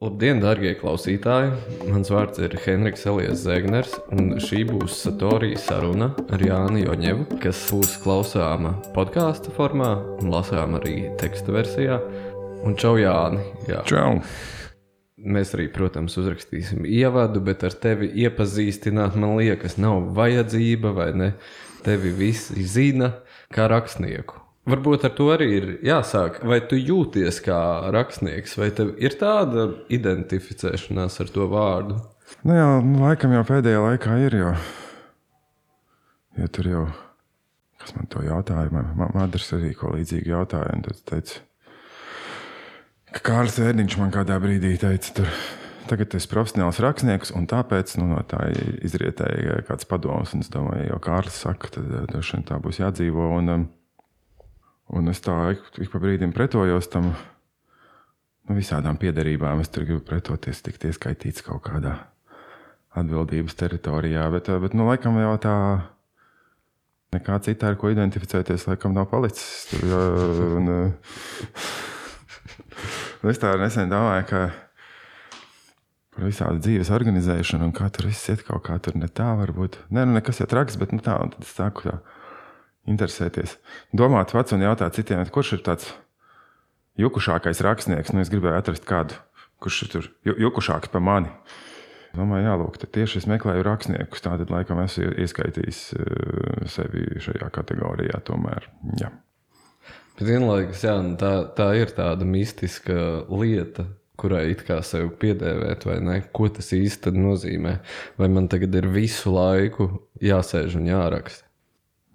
Labdien, darbie klausītāji! Mans vārds ir Henriks Elijas Zegners, un šī būs Satorija saruna ar Jānu Joņevu, kas būs klausāma podkāstu formā un lasām arī teksta versijā. Un čau, Jāni! Jā. Čau! Mēs arī, protams, uzrakstīsim ievadu, bet ar tevi iepazīstināt, man liekas, nav vajadzība, vai ne? Tevi visi zina kā rakstnieku. Varbūt ar to arī ir jāsāk. Vai tu jūties kā rakstnieks, vai tev ir tāda identificēšanās ar to vārdu? Nu jā, nu, laikam jau pēdējā laikā ir. Jo, jo tur jau, kas man to jautāja, man Madars arī ko līdzīgu jautāja. Tad teica, ka Kārlis Vērdiņš man kādā brīdī teica, tur, tagad es esmu profesionāls rakstnieks, un tāpēc nu, no tā izrietēja kāds padoms. Es domāju, jo Kārlis saka, tad droši vien tā būs jādzīvo. Un, um, Un es tā ik, ik pa brīdim pretojos tam nu, visādām piederībām. Es tur gribu pretoties, tikt ieskaitīts kaut kādā atbildības teritorijā. Bet, bet nu, laikam jau tā nekā cita, ar ko identificēties, laikam nav palicis. Tur, jā, un, es tā nesen domāju, ka par visādi dzīves organizēšanu un kā tur viss iet kaut kā tur ne tā varbūt. Nē, nu nekas jau traks, bet nu, tā, un tad es saku tā interesēties. Domāt pats un jautāt citiem, kurš ir tāds jukušākais rakstnieks. Nu, es gribēju atrast kādu, kurš ir tur jukušāks par mani. Domāju, jā, lūk, tieši es meklēju rakstniekus. Tātad, laikam, esmu ieskaitījis eh, sevi šajā kategorijā. Tomēr, jā. Bet vienlaikus, jā, nu tā, tā ir tāda mistiska lieta, kurai it kā sev piedēvēt, vai ne? Ko tas īsti nozīmē? Vai man tagad ir visu laiku jāsēž un jāraksta?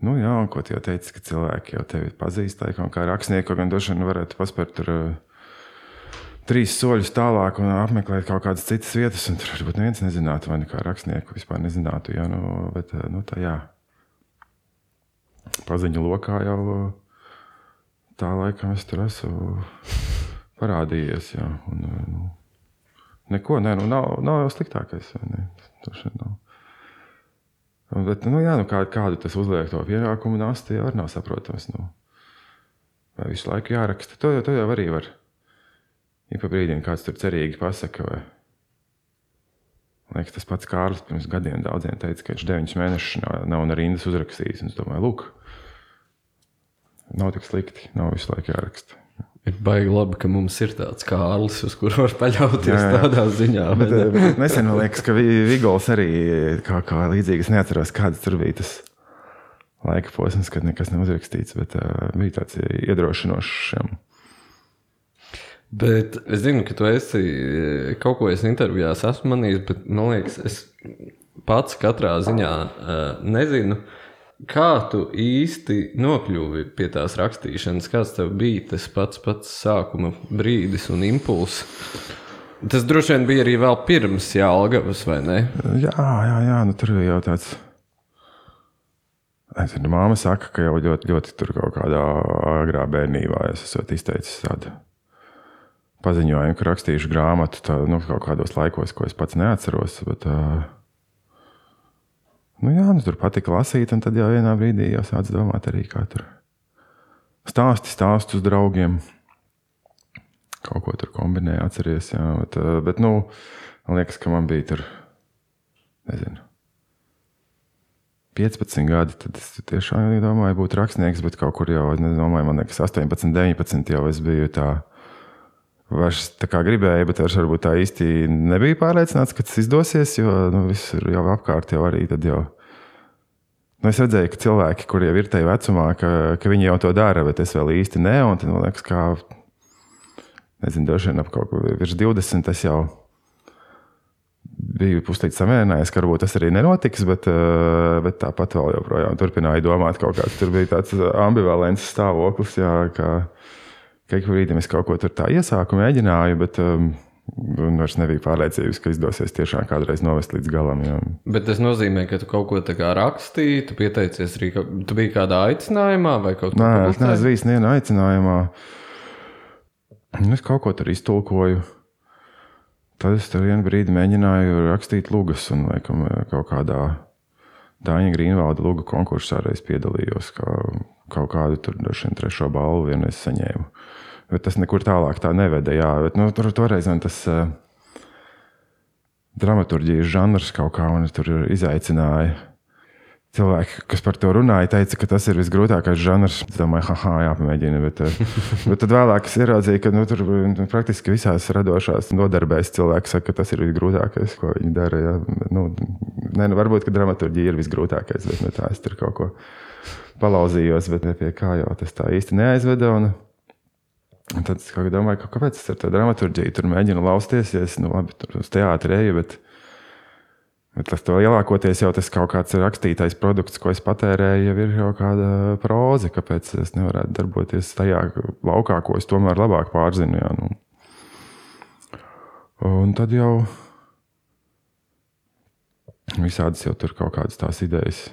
Nu, jā, un ko tu jau teici, ka cilvēki jau tevi pazīst, laikam, kā rakstnieku, gan droši vien varētu paspērt tur uh, trīs soļus tālāk un apmeklēt kaut kādas citas vietas, tur varbūt neviens nezinātu, vai ne kā rakstnieku vispār nezinātu. Jā, nu, bet, uh, nu, tā jā. Paziņu lokā jau tā laikam es tur esmu parādījies, jā. Un, nu, neko, nē, nu, nav, nav jau sliktākais, ne? Tur šeit nav. Bet, nu, jā, nu, kā, kādu tas uzliek to pienākumu nasti, jau nav saprotams. Nu. Vai visu laiku jāraksta? To, to jau arī var. Ja pa brīdim kāds tur cerīgi pasaka, vai liekas, tas pats Kārlis pirms gadiem daudziem teica, ka viņš deviņus mēnešus nav, nav ne rindas uzrakstījis. Es domāju, lūk, nav tik slikti, nav visu laiku jāraksta. Ir baigi labi, ka mums ir tāds kārlis, uz kuru var paļauties jā, jā. tādā ziņā. Bet, bet, bet nesen man liekas, ka Vigols arī kā, kā līdzīgs. Es neatceros, kāds tur bija tas laika posms, kad nekas nav uzrakstīts, bet uh, bija tāds iedrošinošs. Bet es zinu, ka tu esi kaut ko intervijās esmu manījis, bet man liekas, es pats katrā ziņā uh, nezinu. Uh, Kā tu īsti nokļuvi pie tās rakstīšanas? Kāds tev bija tas pats, pats sākuma brīdis un impulss? Tas droši vien bija arī vēl pirms Jālgavas, vai ne? Jā, jā, jā nu, tur jau tāds. Zinu, māma saka, ka jau ļoti, ļoti tur kaut kādā agrā bērnībā es esmu izteicis tādu paziņojumu, ka rakstīšu grāmatu tā, nu, kaut kādos laikos, ko es pats neatceros. Bet, uh, Nu, jā, nu, tur patika lasīt, un tad jau vienā brīdī jau sāc domāt arī, kā tur stāsti stāstus draugiem. Kaut ko tur kombinēja, atceries. Jā, bet, eh, bet nu, man liekas, ka man bija tur, nezinu, 15 gadi. Tad es tiešām domāju, būt rakstnieks, bet kaut kur jau, nedomāju, man liekas, 18, 19 jau es biju tā. Vairs tā kā gribēju, bet es varbūt tā īsti nebiju pārliecināts, ka tas izdosies. Jo nu, viss ir jau apkārt, jau arī tad jau. Nu, es redzēju, ka cilvēki, kuriem ir tajā vecumā, ka, ka viņi jau to dara, bet es vēl īsti ne. Un tad man liekas, ka, nezinu, dažiem vien ap kaut ko virs 20. Es jau biju puslīdz samierinājies, ka varbūt tas arī nenotiks, bet, bet tāpat vēl joprojām turpināju domāt, ka tur bija tāds ambivalents stāvoklis. Jā, ka, ka ik brīdim es kaut ko tur tā iesāku, mēģināju, bet um, vairs nebija pārliecības, ka izdosies tiešām kādreiz novest līdz galam. Jā. Bet tas nozīmē, ka tu kaut ko tādu rakstīji, tu pieteicies arī, tu biji kādā aicinājumā vai kaut kādā citādā? Nē, es neesmu bijis nevienā aicinājumā. Es kaut ko tur iztulkoju. Tad es tur vienu brīdi mēģināju rakstīt lugas, un laikam, kaut kādā Dāņa Grīnvalda lugu konkursā reiz piedalījos. Kā, kaut kādu tur trešo balvu vienreiz saņēmu. Bet tas nekur tālāk tā neveda. Jā, bet, nu, tur toreiz man tas. Uh, dramaturgijas žanrs kaut kā man tur izaicināja. Cilvēki, kas par to runāja, teica, ka tas ir visgrūtākais žanrs. Es domāju, ah, jāpamēģina. Bet, eh, bet tad vēlāk es ieraudzīju, ka nu, tur nu, praktiski visās radošās nodarbēs cilvēki saka, ka tas ir visgrūtākais, ko viņi dara. Ja. Nu, ne, nu, varbūt, ka dramaturgija ir visgrūtākais, bet nu, tā es tur kaut ko palauzījos, bet pie kā jau tas tā īsti neaizveda. Un, un tad es domāju, ka, kāpēc es ar to dramaturgiju tur mēģinu lausties, ja es nu, labi, tur uz teātri eju. Bet, Bet tas lielākoties jau tas kaut kāds rakstītais produkts, ko es patērēju, jau ir jau kāda proza. Kāpēc es nevarētu darboties tajā laukā, ko es tomēr labāk pārzinu? Jā, nu. Un tad jau visādas jau tur kaut kādas tās idejas.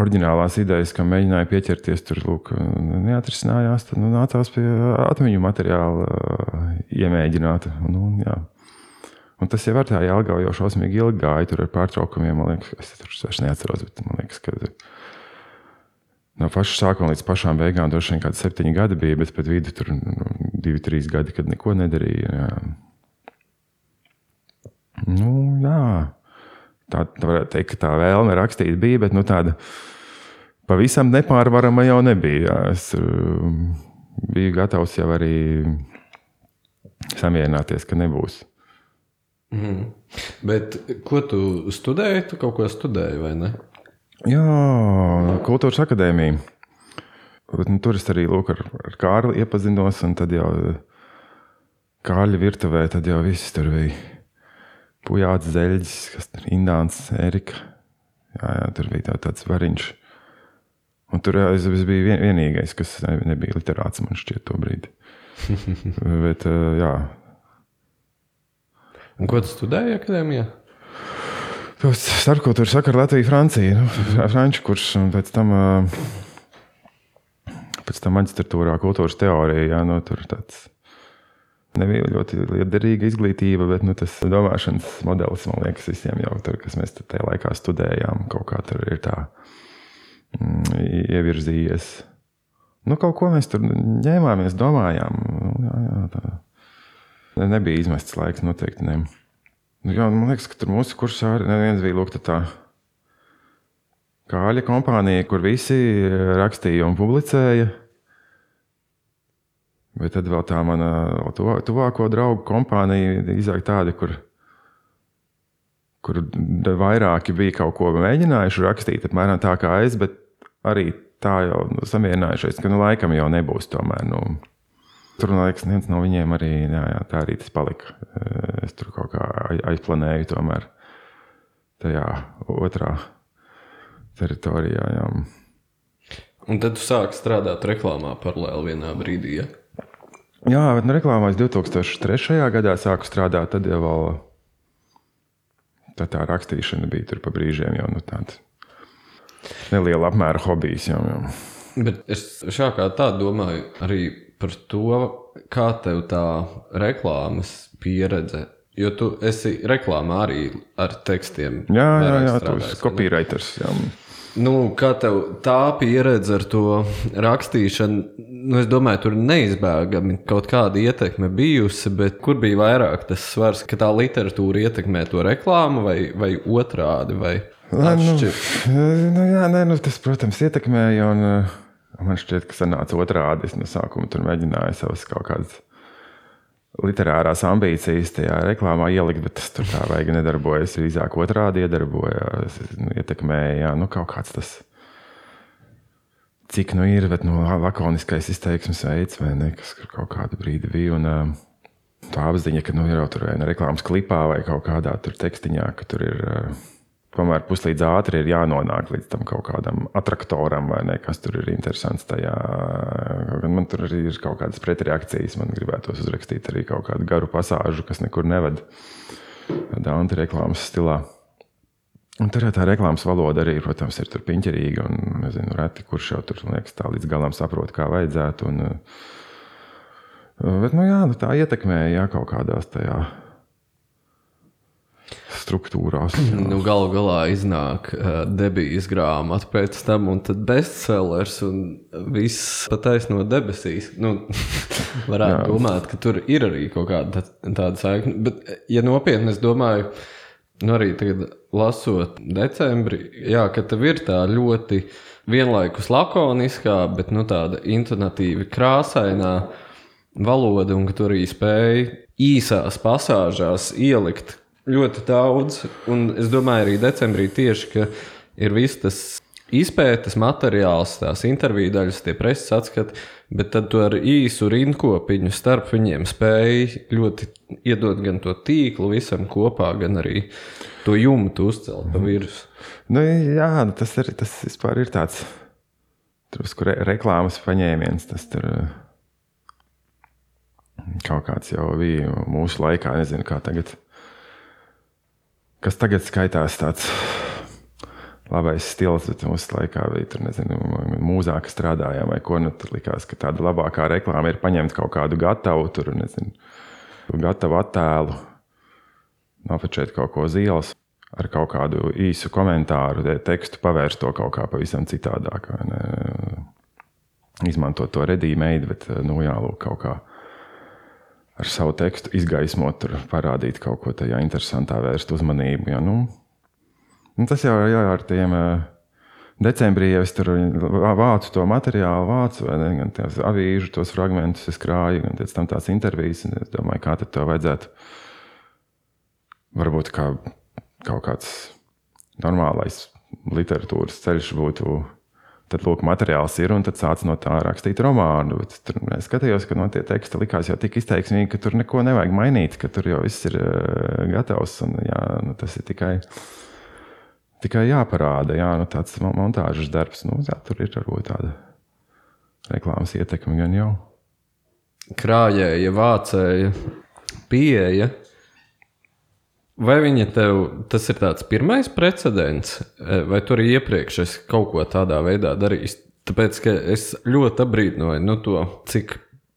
Orģinālās idejas, kam mēģināja pieķerties, tur lūk, neatrisinājās. Tad nu, nācās pie atmiņu materiāla iemēģināt. Nu, jā. Un tas jau ar tā Jālgava jau šausmīgi ilgi gāja, tur ar pārtraukumiem. Man liekas, es tur vairs neatceros, bet man liekas, ka no paša sākuma līdz pašām beigām droši vien kādi septiņi gadi bija, bet pēc vidu tur nu, divi, trīs gadi, kad neko nedarīja. Jā. Nu, jā. Tā, tā varētu teikt, ka tā vēlme rakstīt bija, bet nu, tāda pavisam nepārvarama jau nebija. Es uh, biju gatavs jau arī samierināties, ka nebūs. Mm. Bet ko tu studēji? Tu kaut ko studēji, vai ne? Jā, kultūras akadēmija. Nu, tur es arī lūk, ar, ar Kārli iepazinos, un tad jau Kārļa virtuvē tad jau viss tur bija. Pujāts, Zeļģis, kas ir Indāns, Erika. Jā, jā, tur bija tā, tāds variņš. Un tur jā, es, es biju vien, vienīgais, kas nebija literāts man šķiet to brīdi. Bet, jā, Un ko tu studēji akadēmijā? Starpkultūra sakara Latvija, Francija. Nu, franču kurs un pēc tam, pēc tam maģistratūrā kultūras teorija. Jā, nu, tur tāds nebija ļoti liederīga izglītība, bet nu, tas domāšanas modelis, man liekas, visiem jau tur, kas mēs tajā laikā studējām, kaut kā tur ir tā mm, ievirzījies. Nu, kaut ko mēs tur ņēmāmies, domājām. Nu, jā, jā, tā. Nebija izmests laiks, noteikti. Ne. Nu, jā, man liekas, ka tur mūsu kursā arī neviens bija lūgta tā. Kāļa kompānija, kur visi rakstīja un publicēja. Bet tad vēl tā mana tuvāko draugu kompānija izaug tāda, kur, kur vairāki bija kaut ko mēģinājuši rakstīt, apmēram tā kā es, bet arī tā jau nu, samierinājušies, ka nu, laikam jau nebūs tomēr. Nu, Tur, liekas, viens no viņiem arī, jā, jā, tā arī tas palika. Es tur kaut kā aizplanēju tomēr tajā otrā teritorijā. Jā. Un tad tu sāki strādāt reklāmā paralēli vienā brīdī. Ja? Jā, bet nu, reklāmā es 2003. gadā sāku strādāt. Tad jau tā, tā rakstīšana bija tur pa brīžiem jau nu, tāds neliela apmēra hobijs. Jau, jau. Bet es šādi domāju arī par to, kā tev tā reklāmas pieredze. Jo tu esi reklāmā arī ar tekstiem. Jā, jā, jā tu esi copywriters. Jā. Nu, kā tev tā pieredze ar to rakstīšanu, nu, es domāju, tur neizbēgami kaut kāda ietekme bijusi, bet kur bija vairāk tas svars, ka tā literatūra ietekmē to reklāmu vai, vai otrādi? Vai Lai, nu, nu, jā, nē, nu, tas, protams, ietekmēja. Un, uh, Man šķiet, ka sanāca otrādi. Es no sākuma tur mēģināju savas kaut kādas literārās ambīcijas tajā reklāmā ielikt, bet tas tur tā vajag nedarbojas. Drīzāk otrādi iedarbojās, ietekmēja jā, nu, kaut kāds tas. Cik nu ir, bet nu, lakoniskais izteiksmes veids, vai ne, kas kaut kādu brīdi bija. Un, tā apziņa, ka nu, ir jau tur vai ne reklāmas klipā vai kaut kādā tur tekstiņā, ka tur ir. Uh, Tomēr puslīdz ātri ir jānonāk līdz tam kaut kādam attraktoram, vai ne, kas tur ir interesants. Tajā. Man tur arī ir kaut kādas pretreakcijas. Man gribētos uzrakstīt arī kaut kādu garu pasāžu, kas nekur neved. Tādā antireklāmas stilā. Un tur tā reklāmas valoda arī, protams, ir piņķerīga. Un nezinu, reti kurš jau tur liekas, tā līdz galam saprot, kā vajadzētu. Un, bet, nu, jā, nu, tā ietekmēja jā, kaut kādās tajā struktūrās. Nu, Galu galā iznāk uh, debijas grāmata pēc tam, bestsellers un viss pataisno debesīs. Nu, varētu Jā. domāt, ka tur ir arī kaut kāda tāda saikne. Bet, ja nopietni, es domāju, nu arī tagad lasot decembrī, jā, ka tev ir tā ļoti vienlaikus lakoniskā, bet nu, tāda intonatīvi krāsainā valoda, un ka tu arī spēj īsās pasāžās ielikt ļoti daudz. Un es domāju, arī decembrī tieši, ka ir viss tas izpētes materiāls, tās interviju daļas, tie preses atskati, bet tad tu ar īsu rindkopiņu starp viņiem spēj ļoti iedot gan to tīklu visam kopā, gan arī to jumtu uzcelt pa virsmu. Nu, jā, nu tas, ir, tas vispār ir tāds drusku re reklāmas paņēmiens. Tas tur kaut kāds jau bija mūsu laikā, nezinu, kā tagad. Kas tagad skaitās tāds labais stils, bet mūsu laikā bija tur, nezinu, mūzā, kas strādājām, vai ko. Nu, tur likās, ka tāda labākā reklāma ir paņemt kaut kādu gatavu, tur, nezinu, gatavu attēlu, nopečēt kaut ko ielas ar kaut kādu īsu komentāru, tekstu pavērst to kaut kā pavisam citādāk. Izmantot to redīmeidu, bet nu, jālūk kaut kā ar savu tekstu izgaismot, tur parādīt kaut ko tajā interesantā, vērst uzmanību. Ja, nu, nu, tas jau ir ar tiem. Decembrī jau es tur vācu to materiālu, vācu, ne, gan tās avīžu, tos fragmentus, es krāju, gan pēc tam tās intervijas. Es domāju, kā to vajadzētu. Varbūt kā kaut kāds normālais literatūras ceļš būtu. Tad, lūk, materiāls ir, un tad sāc no tā rakstīt romānu. Bet tur es skatījos, ka no tie teksti likās jau tik izteiksmīgi, ka tur neko nevajag mainīt, ka tur jau viss ir uh, gatavs. Un, jā, nu, tas ir tikai, tikai jāparāda. Jā, nu, tāds montāžas darbs, nu, jā, tur ir varbūt tāda reklāmas ietekme gan jau. Krājēja, vācēja, pieeja Vai viņa tev tas ir tāds pirmais precedents, e, vai tu arī iepriekš esi kaut ko tādā veidā darījis? Tāpēc es ļoti apbrīnoju nu, to, cik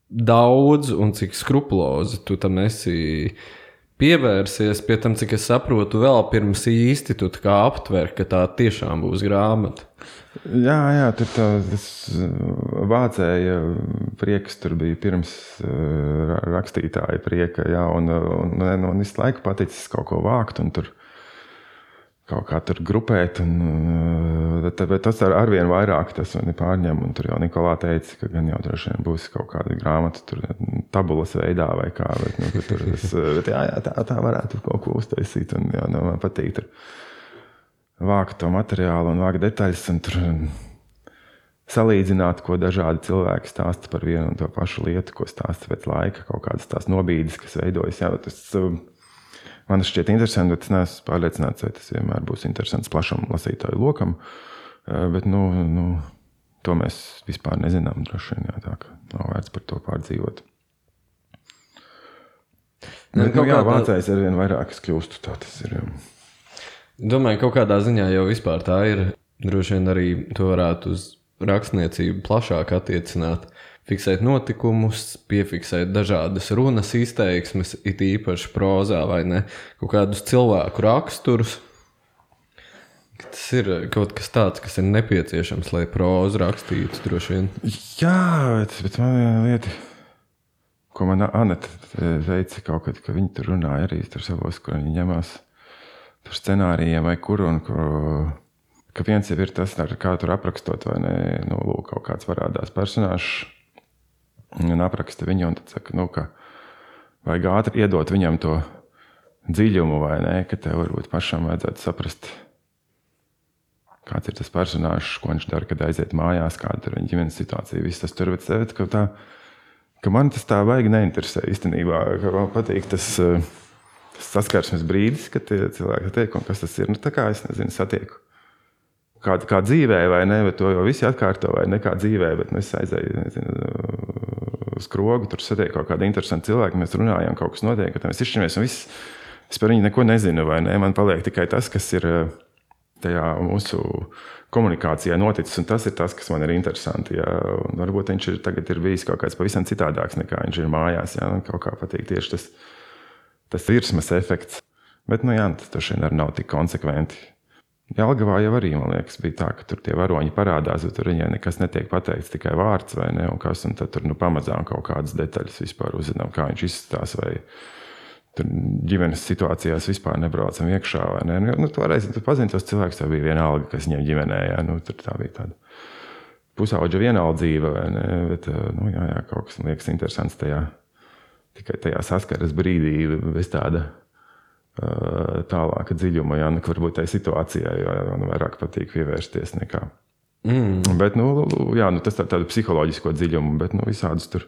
daudz un cik skrupulozi tu tam esi pievērsies. Pie tam, cik es saprotu, vēl pirms īsti tu aptver, ka tā tiešām būs grāmata. Jā, jā tur tā, tas uh, vācēja prieks tur bija pirms uh, rakstītāja prieka, jā, un, un, un, un visu laiku paticis kaut ko vākt tur kaut kā tur grupēt, un uh, bet tas ar, arvien vairāk tas pārņem, un tur jau Nikolā teica, ka gan jau droši vien būs kaut kāda grāmata tur tabulas veidā vai kā, bet, nu, tur, es, bet jā, jā, tā, tā varētu kaut ko uztaisīt, un jā, nu, man patīk tur vākt to materiālu un vākt detaļas. Un tur, um, salīdzināt, ko dažādi cilvēki stāsta par vienu un to pašu lietu, ko stāsta pēc laika, kaut kādas tās nobīdes, kas veidojas. Jā, tas, um, man tas šķiet interesanti, bet es neesmu pārliecināts, vai tas vienmēr būs interesants plašam lasītāju lokam. Uh, bet, nu, nu, to mēs vispār nezinām. Droši vien, jā, tā nav vērts par to pārdzīvot. Bet, nu, jā, vācējs ar vien vairāk kļūstu. Tā tas ir. Domāju, ka kaut kādā ziņā jau vispār tā ir. Droši vien arī to varētu uz rakstniecību plašāk attiecināt. Fiksēt notikumus, piefiksēt dažādas runas izteiksmes, it īpaši prozā vai ne, kaut kādus cilvēku raksturus. Tas ir kaut kas tāds, kas ir nepieciešams, lai prózu rakstītu. Droši vien. Jā, bet, bet man viena lieta, ko man Anita teica, kaut kad, ka viņi tur runāja arī tur savos, kur viņi ņemās tur scenārijiem vai kur. Un, kur ka viens jau ir tas, kā tur aprakstot, vai ne, nu, lūk, kaut kāds parādās personāžs un apraksta viņu, un tad saka, nu, ka vajag ātri iedot viņam to dziļumu, vai ne, ka tev varbūt pašam vajadzētu saprast, kāds ir tas personāžs, ko viņš dara, kad aiziet mājās, kāda ir viņa ģimenes situācija, viss tas tur, bet ka, tā, ka man tas tā vajag neinteresē īstenībā, ka man patīk tas, uh, saskarsmes brīdis, kad cilvēki tiek un kas tas ir. Nu, tā kā es nezinu, satieku. Kā, kā dzīvē, vai ne? To jau visi atkārto, vai ne kā dzīvē, bet nu, es aizēju nezinu, uz skrogu, tur satieku kaut kādu interesantu cilvēku, mēs runājam, kaut kas notiek, tad mēs izšķiramies. Viss, es par viņu neko nezinu, vai ne? Man paliek tikai tas, kas ir eh, tajā mūsu komunikācijā noticis, tas ir tas, kas man ir interesanti. Jā. Un varbūt viņš ir, ir bijis kaut kāds pavisam citādāks nekā viņš ir mājās. Jā. Man kaut kā patīk tieši tas tas virsmas efekts. Bet, nu, jā, tas droši vien arī nav tik konsekventi. Jālgavā jau arī, man liekas, bija tā, ka tur tie varoņi parādās, bet tur viņai nekas netiek pateikts, tikai vārds vai ne, un kas, un tad tur nu, pamazām kaut kādas detaļas vispār uzzinām, kā viņš izskatās, vai tur ģimenes situācijās vispār nebraucam iekšā. Ne? Nu, nu, toreiz tu pazini tos cilvēkus, tā bija vienalga, kas viņiem ģimenē. Jā, nu, tur tā bija tāda pusauģa vienaldzība, vai ne? Bet, nu, jā, jā, kaut kas man liekas interesants tajā, tikai tajā saskares brīdī, bez tāda tālāka dziļuma, jā, nekā varbūt tajā situācijā, jo man vairāk patīk pievērsties nekā. Mm. Bet, nu, jā, nu, tas tā, tādu psiholoģisko dziļumu, bet nu, visādus tur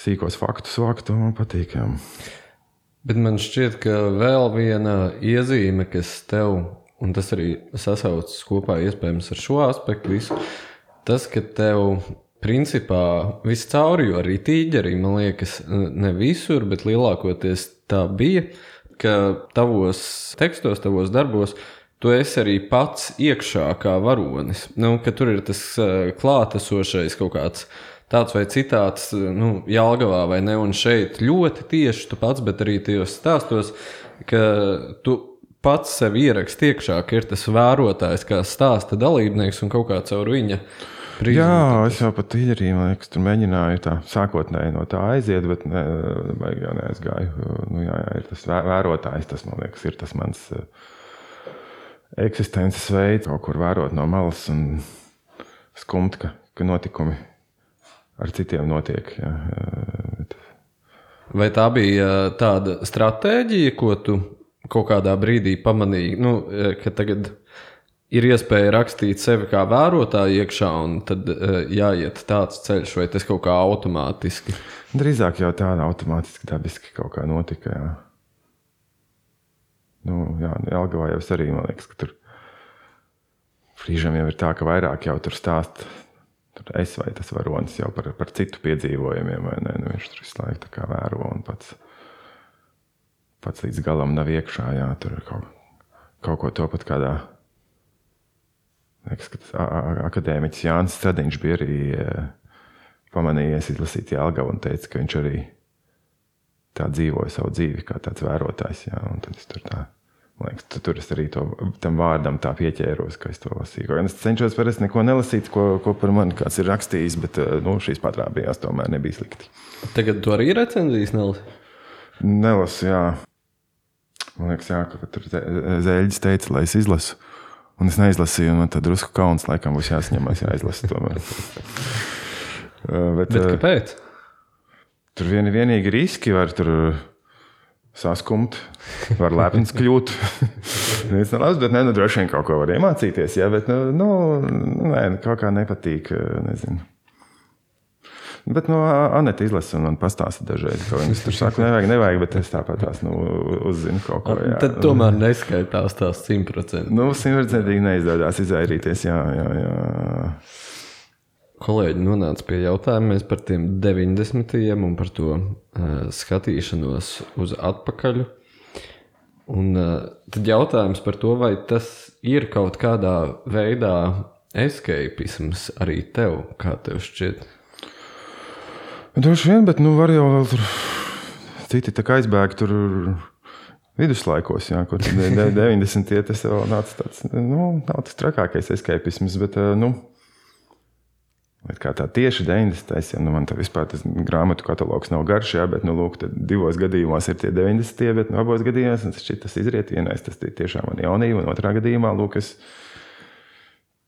sīkos faktus vākt, man patīk. Jā. Bet man šķiet, ka vēl viena iezīme, kas tev, un tas arī sasaucas kopā iespējams ar šo aspektu, visu, tas, ka tev principā viscauri, jo arī tīģerī, man liekas, ne visur, bet lielākoties tā bija, ka tavos tekstos, tavos darbos, tu esi arī pats iekšā kā varonis. Nu, tur ir tas klātesošais kaut kāds tāds vai citāds, nu, Jālgavā vai ne, un šeit ļoti tieši tu pats, bet arī tajos stāstos, ka tu pats sev ieraksti iekšā, ka ir tas vērotājs, kā stāsta dalībnieks un kaut kā caur viņa Prizmu, jā, es jau pat īrī, man liekas, tur mēģināju tā sākotnēji no tā aiziet, bet ne, baigi jau neaizgāju. Nu, jā, jā, ir tas vērotājs, tas man liekas, ir tas mans eh, eksistences veids, kaut kur vērot no malas un skumt, ka, ka notikumi ar citiem notiek. Jā, bet... Vai tā bija eh, tāda stratēģija, ko tu kaut kādā brīdī pamanīji, nu, eh, ka tagad ir iespēja rakstīt sevi kā vērotāju iekšā, un tad uh, jāiet tāds ceļš, vai tas kaut kā automātiski? Drīzāk jau tāda automātiski, dabiski kaut kā notika. Jā. Nu, jā, Elgavā jau es arī, man liekas, ka tur brīžiem jau ir tā, ka vairāk jau tur stāst. Tur es vai tas varonis jau par, par citu piedzīvojumiem, vai ne? Nu, viņš tur visu laiku vēro un pats, pats līdz galam nav iekšā. Jā, tur kaut, kaut ko to pat kādā Liekas, ka akadēmiķis Jānis Stradiņš bija arī pamanījies izlasīt Jālgavu un teica, ka viņš arī tā dzīvoja savu dzīvi kā tāds vērotājs. Jā, un tad es tur tā. Liekas, tu, tur es arī to, tam vārdam tā pieķēros, ka es to lasīju. Es cenšos parasti neko nelasīt, ko, ko par mani kāds ir rakstījis, bet nu, šīs patrāpījās tomēr nebija slikti. Tagad tu arī recenzijas nelasi? Nelasu, jā. Man liekas, jā, ka tur zēļģis teica, lai es izlasu. Un es neizlasīju, un man tad drusku kauns laikam būs jāsņemās, jāizlasa tomēr. Uh, bet, bet uh, kāpēc? Tur vien, vienīgi riski var tur saskumt, var lepns kļūt. Tas nav labi, bet ne, nu, droši vien kaut ko var iemācīties. Jā, bet nu, nu, nē, kaut kā nepatīk. Nezinu. Bet no nu, Anita izlasa un man pastāsta dažreiz, ko viņas tur saka. Nevajag, nevajag, bet es tāpat tās nu, uzzinu kaut ko. Jā. Tad tomēr neskaitās tās simtprocentīgi. Nu, simtprocentīgi neizdodas izvairīties. Jā, jā, jā. Kolēģi nonāca pie jautājuma par tiem 90. un par to uh, skatīšanos uz atpakaļ. Un uh, tad jautājums par to, vai tas ir kaut kādā veidā escapisms arī tev, kā tev šķiet? Droši vien, bet nu, var jau vēl tur citi aizbēgt tur viduslaikos, jā, kur 90. tas vēl nāca tāds, nu, nav tas trakākais escapisms, bet, nu, kā tā tieši 90. Ja, nu, man tā vispār tas grāmatu katalogs nav garš, jā, bet, nu, lūk, divos gadījumos ir tie 90. bet, nu, abos gadījumos tas, tas izriet vienais, tas tiešām man jaunība, un otrā gadījumā, lūk, es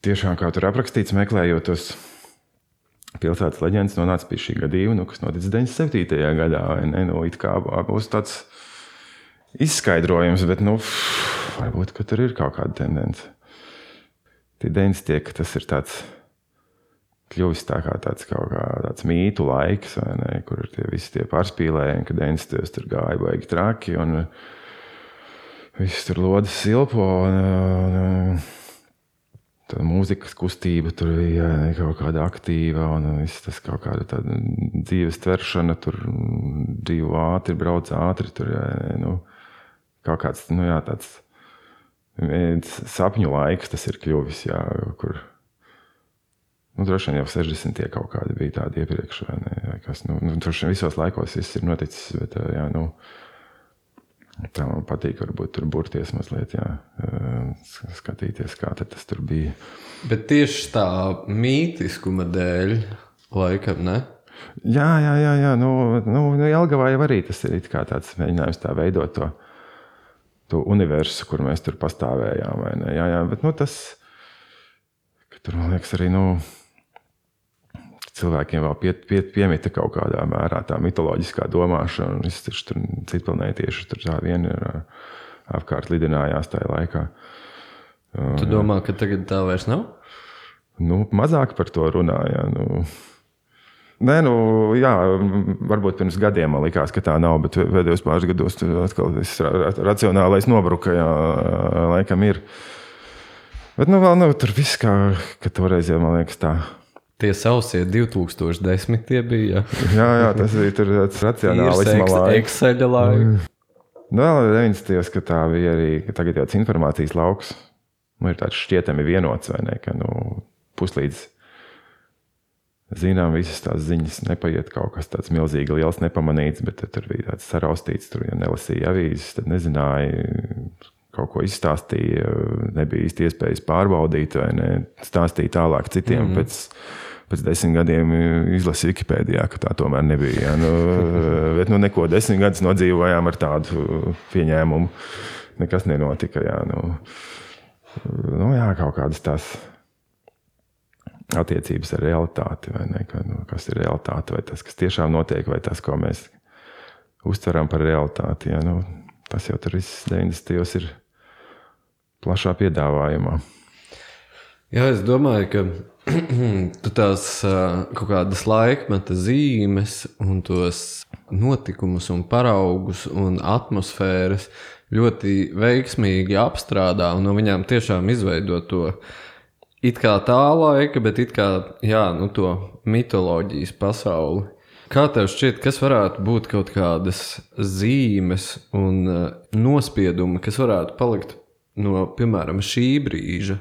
tiešām kā tur aprakstīts, meklējot tos pilsētas leģendas nonāca pie šī gadījuma, nu, kas notika 97. gadā. Ne, nu, kā būs tāds izskaidrojums, bet nu, varbūt tur ir kaut kāda tendence. Tie 90. tas ir tāds. Kļuvis tā kā tāds, kā tāds mītu laiks, ne, kur ir tie visi tie pārspīlējumi, kad 90. tur gāja baigi traki un viss tur lodas silpo. Un, un, tā mūzikas kustība tur bija kaut kāda aktīva, un viss tas kaut kāda dzīves tveršana, tur dzīvo ātri, brauc ātri. Tur, jā, nu, kaut kāds nu, jā, tāds sapņu laiks tas ir kļuvis, jā, kur nu, droši vien jau 60. kaut kādi bija tādi iepriekš, vai ne? Vai kas, nu, nu, droši vien visos laikos viss ir noticis, bet jā, nu, Tā man patīk, varbūt tur burties mazliet, jā, skatīties, kā tas tur bija. Bet tieši tā mītiskuma dēļ, laikam, ne? Jā, jā, jā, jā. Nu, nu, nu Jelgavā jau arī tas ir tāds mēģinājums tā veidot to, to universu, kur mēs tur pastāvējām. vai ne? Jā, jā, bet nu, tas, ka tur, man liekas, arī nu, cilvēkiem vēl pie, pie, piemita kaut kādā mērā tā mitoloģiskā domāšana. Visi taču tur citplanētieši tur tā vien ir apkārt lidinājās tajā laikā. Tu domā, ka tagad tā vairs nav? Nu, mazāk par to runāja. Nu, Nē, nu, jā, varbūt pirms gadiem man likās, ka tā nav, bet pēdējos pāris gados tur atkal viss ra- racionālais nobruka. Jā, laikam ir. Bet nu, vēl nav tur viss, kā ka toreiz jau man liekas tā. Tie sausie 2010. tie bija. Jā, jā tas bija tur malājums. Excel laika. Nu, vēl 90. ka tā bija arī tagad tāds informācijas lauks. Nu, ir tāds šķietami vienots, vai ne? Ka nu, puslīdz zinām, visas tās ziņas nepaiet kaut kas tāds milzīgi liels, nepamanīts, bet tur bija tāds saraustīts, tur jau nelasīja avīzes, tad nezināja. Kaut ko izstāstīja, nebija īsti iespējas pārbaudīt, vai ne? Stāstīja tālāk citiem. Mm -hmm. pēc, pēc desmit gadiem izlasīju Wikipēdijā, ka tā tomēr nebija. Ja? Nu, bet nu, neko desmit gadus nodzīvojām ar tādu pieņēmumu. Nekas nenotika. Jā, nu, nu, jā kaut kādas tās attiecības ar realitāti, vai ne? Ka, nu, kas ir realitāte, vai tas, kas tiešām notiek, vai tas, ko mēs uztveram par realitāti. Ja? Nu, tas jau tur viss 90. ir plašā piedāvājumā. Jā, es domāju, ka tu tās kaut kādas laikmeta zīmes un tos notikumus un paraugus un atmosfēras ļoti veiksmīgi apstrādā un no viņām tiešām izveido to it kā tā laika, bet it kā jā, nu, to mitoloģijas pasauli. Kā tev šķiet, kas varētu būt kaut kādas zīmes un nospiedumi, kas varētu palikt no, piemēram, šī brīža?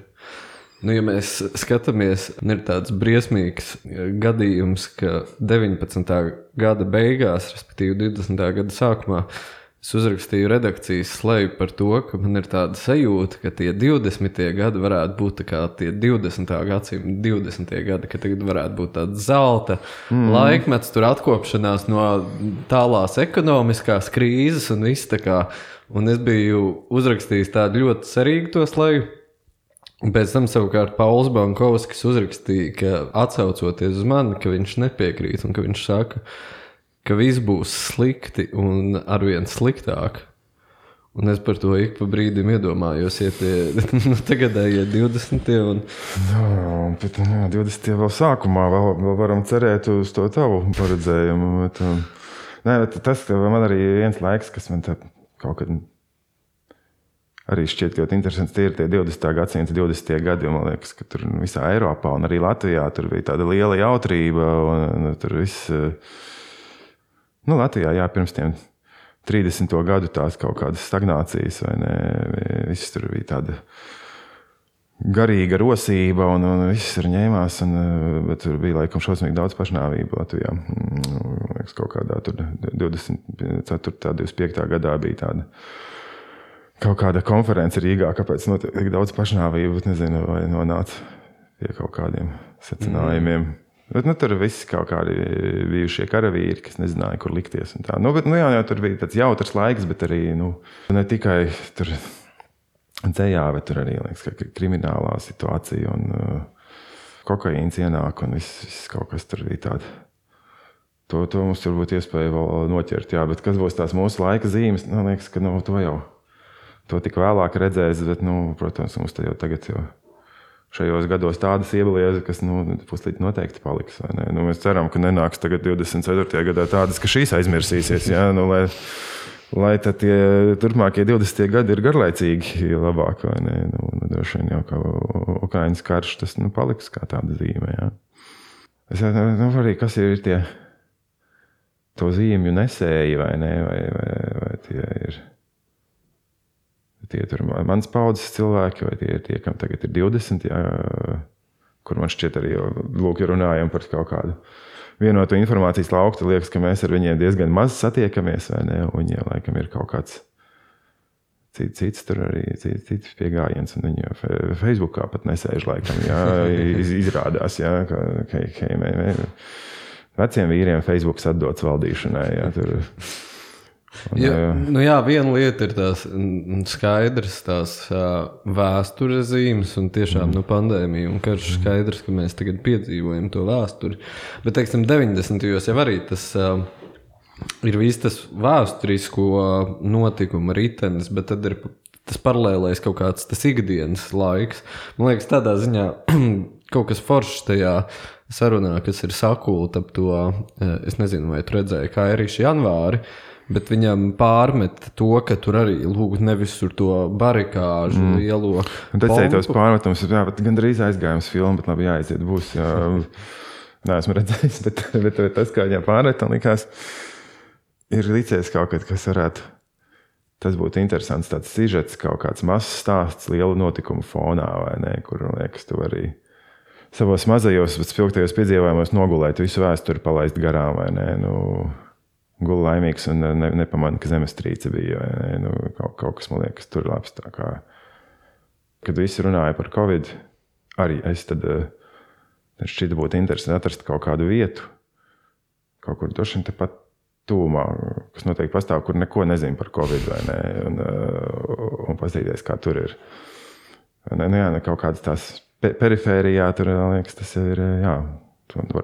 Nu, ja mēs skatāmies, ir tāds briesmīgs eh, gadījums, ka 19. gada beigās, respektīvi 20. gada sākumā, es uzrakstīju redakcijas slēju par to, ka man ir tāda sajūta, ka tie 20. gadi varētu būt tie 20. gadsimta 20. gadi, ka tagad varētu būt tāds zelta mm. laikmets, tur atkopšanās no tālās ekonomiskās krīzes un viss tā kā. Un es biju uzrakstījis tādu ļoti cerīgu to slēju. Un Pēc tam savukārt Pauls Bankovskis uzrakstīja, ka atsaucoties uz mani, ka viņš nepiekrīt un ka viņš saka, ka viss būs slikti un arvien sliktāk. Un es par to ik pa brīdim iedomājos, ja tie nu, tagadējie 20. Un, Jā, bet nu, jā, 20. vēl sākumā vēl, vēl varam cerēt uz to tavu paredzējumu. Bet, um, nē, bet tas man arī viens laiks, kas man te kaut kad arī šķiet ļoti interesants. Tie ir tie 20. gadsimta 20. gadi, jo man liekas, ka tur visā Eiropā un arī Latvijā tur bija tāda liela jautrība. Un, un, tur viss, eh, nu, Latvijā, jā, pirms tiem 30. gadu tās kaut kādas stagnācijas, vai ne? Viss tur bija tāda garīga rosība, un, un viss tur ņēmās. Un, eh, bet tur bija laikam šausmīgi daudz pašnāvību Latvijā. Mm, Man liekas, kaut kādā tur 24. 25. gadā bija tāda. Kaut kāda konference Rīgā, kāpēc notiek tik daudz pašnāvību, nezinu, vai nonāca pie kaut kādiem secinājumiem. Mm. Bet, nu, tur viss kaut kādi bijušie karavīri, kas nezināja, kur likties. un tā. Nu, bet, nu, jā, jā, tur bija tāds jautrs laiks, bet arī nu, ne tikai tur dzējā, bet tur arī liekas, ka kriminālā situācija un uh, kokaīns ienāk un viss, viss kaut kas tur bija tāds. To, to mums tur būtu iespēja vēl noķert. Jā, bet kas būs tās mūsu laika zīmes? Man liekas, ka nu, to jau to tik vēlāk redzēs. Bet, nu, protams, mums te jau tagad jau šajos gados tādas iebildes, kas nu, puslīdz noteikti paliks. Nu, mēs ceram, ka nenāks tagad 24. gadā tādas, ka šīs aizmirsīsies. Jā, nu, lai, lai tie turpmākie 20 gadi ir garlaicīgi labāk. vai ne? Nu, nu, droši vien jau kā Ukraiņas karš, tas nu, paliks kā tāda zīme. Jā. Es domāju, arī kas ir tie to zīmju nesēji, vai ne? Vai, vai, vai tie ir tie ir mans paudzes cilvēki, vai tie ir tie, kam tagad ir 20, jā, kur man šķiet arī, lūk, ja runājam par kaut kādu vienotu informācijas lauku, tad liekas, ka mēs ar viņiem diezgan maz satiekamies, vai ne? Un viņiem laikam ir kaut kāds cits, cits tur arī cits, cits pieejams. Jau fe- Facebookā pat nesēž, laikam, jā, iz, izrādās, jā, ka, ka, ka mē, mē, veciem vīriem Facebook atdots valdīšanai. Jā, tur, Un, ja, nu jā, viena lieta ir tās skaidrs, tās vēstures zīmes, un tiešām mm. nu, pandēmija un karš skaidrs, ka mēs tagad piedzīvojam to vēsturi. Bet, teiksim, 90. gados jau arī tas ir viss tas vēsturisko notikumu ritenis, bet tad ir tas paralēlais kaut kāds tas ikdienas laiks. Man liekas, tādā ziņā kaut kas foršs tajā sarunā, kas ir sakulta ap to, es nezinu, vai tu redzēji, kā ir šī janvāri. Uh, Bet viņam pārmet to, ka tur arī lūk, nevis tur to barikāžu mm. lielo. Un tad tos pārmetums, jā, bet gandrīz aizgājums filmu, bet labi jāaiziet būs. Jā. Nē, esmu redzējis, bet, bet, bet tas, kā viņam pārmet, man likās, ir licies kaut kas, kas varētu. Tas būtu interesants tāds sižets, kaut kāds mazs stāsts lielu notikumu fonā, vai ne, kur, liekas, tu arī savos mazajos, bet spilgtajos piedzīvojumos nogulēt visu vēsturi, palaist garām, vai ne. Nu, gulu laimīgs un ne, nepamanīju, ka zemestrīce bija. Ne, nu, kaut, kaut kas man liekas, tur labs. Kā, kad visi runāja par covid, arī es tad, eh, šķita būtu interesanti atrast kaut kādu vietu, kaut kur vien tepat tūmā, kas noteikti pastāv, kur neko nezinu par covid, ne, un, eh, un paskatīties, kā tur ir. Ne, nu, jā, ne, kaut kādas tās perifērijā, tur liekas, tas ir. Jā,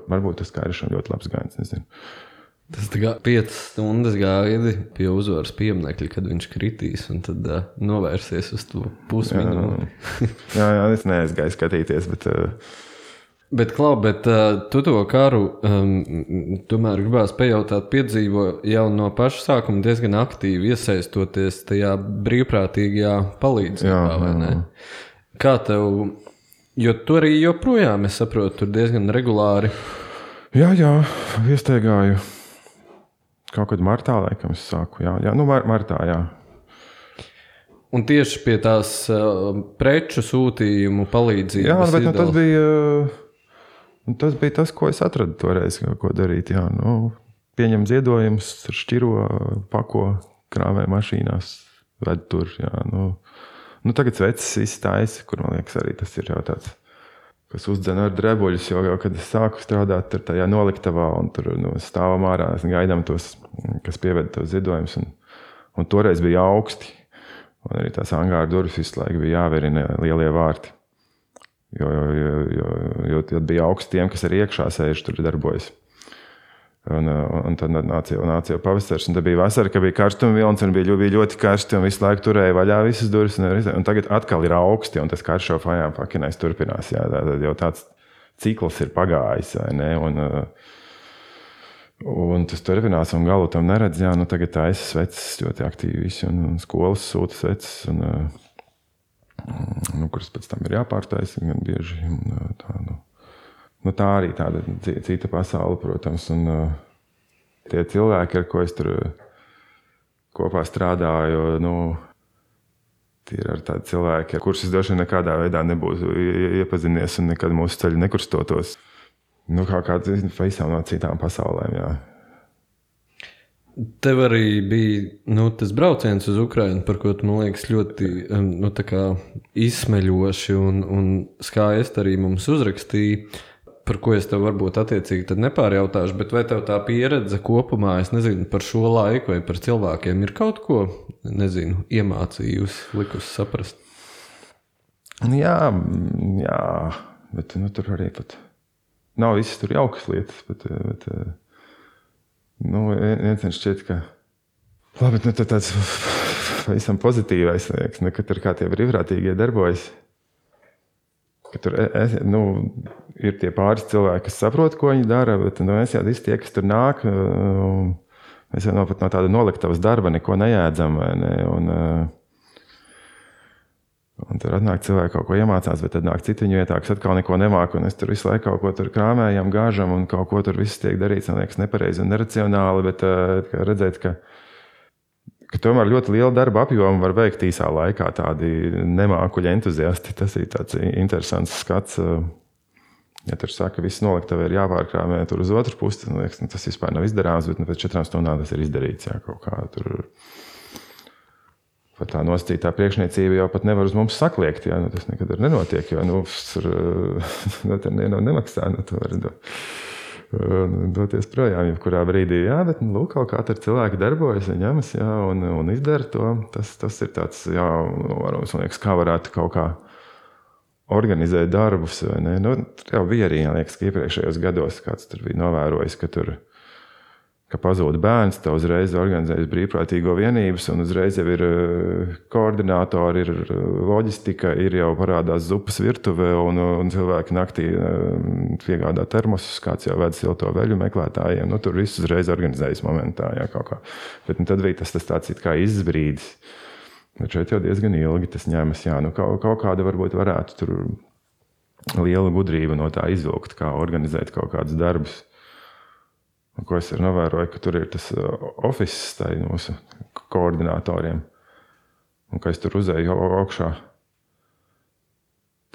varbūt tas kā ir ļoti labs gājiens. Nezinu. Tas tā kā piecas stundas gaidi pie uzvaras pieminiekļa, kad viņš kritīs un tad uh, novērsies uz to pusminūti. jā, jā, es neaizgāju skatīties. Bet, uh... Bet, Klau, bet uh, tu to karu um, tomēr gribās pajautāt, piedzīvo jau no paša sākuma diezgan aktīvi iesaistoties tajā brīvprātīgajā palīdzībā, jā, vai ne? Kā tev, jo tu arī joprojām, es saprotu, tur diezgan regulāri. Jā, jā, iestaigāju Kaut kad martā, laikam, es sāku. Jā, jā nu, mar martā, jā. Un tieši pie tās uh, preču sūtījumu palīdzības. Jā, bet nu, tas, bija, uh, tas bija tas, ko es atradu toreiz, ko darīt. Jā, nu, pieņem ziedojumus, šķiro, pako krāvē mašīnās, ved tur. Jā, nu, nu, tagad vecs izstājas, kur man liekas, arī tas ir jau tāds kas uzdzēra ar drebuļus. Jo, jau, kad es sāku strādāt tur tajā noliktavā un tur nu, stāvam ārā, gaidām tos, kas pieved tos ziedojumus. Un, un toreiz bija augsti. Un arī tās angāra durvis visu laiku bija jāverina lielie vārti. Jo, jo, jo, jo, jo, jo bija augsti tiem, kas arī iekšā sēž tur darbojas. Un, uh, un tad nāca nāca jau pavasaris, un tad bija vasara, kad bija karstuma vilnis, un bija, bija ļoti karsti, un visu laiku turēja vaļā visas durvis. Un, un tagad atkal ir augsti, un tas karš jau fajām pakinais turpinās. Jā, tad jau tāds cikls ir pagājis? Un, uh, Un tas turpinās, un galu tam neredz. Jā, nu tagad tā es svecis ļoti aktīvi visi, un, un skolas sūta svecis, un, uh, nu, kuras pēc tam ir jāpārtaisa gan bieži. Un, tā, nu nu, tā arī tāda cita pasaule, protams. Un, uh, tie cilvēki, ar ko es tur kopā strādāju, nu, ir tādi cilvēki, kurus es droši vien nekādā veidā nebūtu iepazinies un nekad mūsu ceļi nekrustotos. Nu, kā kāds pavisam no citām pasaulēm. Jā. Tev arī bija nu, tas brauciens uz Ukrajinu, par ko tu man liekas ļoti nu, izsmeļoši un, un skaisti arī mums uzrakstīji par ko es tev varbūt attiecīgi nepārjautāšu, bet vai tev tā pieredze kopumā, es nezinu, par šo laiku vai par cilvēkiem ir kaut ko, nezinu, iemācījusi, likusi saprast? Jā, jā bet nu, tur arī pat nav visas tur jaukas lietas, bet, bet nu, viens šķiet, ka labi, nu, tāds pavisam pozitīvais liekas, ne, ka tur kā tie brīvprātīgie darbojas ka tur e, es, nu, ir tie pāris cilvēki, kas saprot, ko viņi dara, bet nu, es jau visi tie, kas tur nāk, mēs jau no, no tāda noliktavas darba neko neēdzam. Ne, un, un tur atnāk cilvēki kaut ko iemācās, bet tad nāk citi viņa vietā, kas atkal neko nemāca. Un es tur visu laiku kaut ko tur krāmējam, gāžam, un kaut ko tur viss tiek darīts, man liekas, nepareizi un neracionāli. Bet redzēt, ka ka tomēr ļoti lielu darba apjomu var veikt īsā laikā. Tādi nemākuļi entuziasti. Tas ir tāds interesants skats. Ja tur saka, ka viss noliktavē ir jāpārkrāmē tur uz otru pusi, tad liekas, nu, tas vispār nav izdarāms, bet nu, pēc četrām stundām tas ir izdarīts. Jā, kaut kā tur. Pat tā nosacītā priekšniecība jau pat nevar uz mums sakliekt. Jā, nu, tas nekad nenotiek, jo nu, tur nu, nemaksā. Nu, un doties projām, jebkurā brīdī. Jā, bet nu, lūk, tur cilvēki darbojas, ņemas jā, un, un izdara to. Tas, tas ir tāds, jā, varbūt, man liekas, kā varētu kaut kā organizēt darbus. Nu, tur jau bija arī, liekas, ka iepriekšējos gados kāds tur bija novērojis, ka tur ka pazūd bērns, tad uzreiz organizējas brīvprātīgo vienības, un uzreiz jau ir eh, koordinātori, ir eh, loģistika, ir jau parādās zupas virtuve, un, un cilvēki naktī eh, piegādā termosus, kāds jau ved silto veļu meklētājiem. Nu, tur viss uzreiz organizējas momentā. Jā, Bet nu, tad bija tas, tas tāds kā izbrīdis. Bet šeit jau diezgan ilgi tas ņemas. Jā, nu, kaut, kaut kāda varbūt varētu tur liela gudrība no tā izvilkt, kā organizēt kaut kādus darbus. Ko es novēroju, ka tur ir tas uh, oficiāls mūsu koordinatoriem. Un, kad es tur uzēju augšā,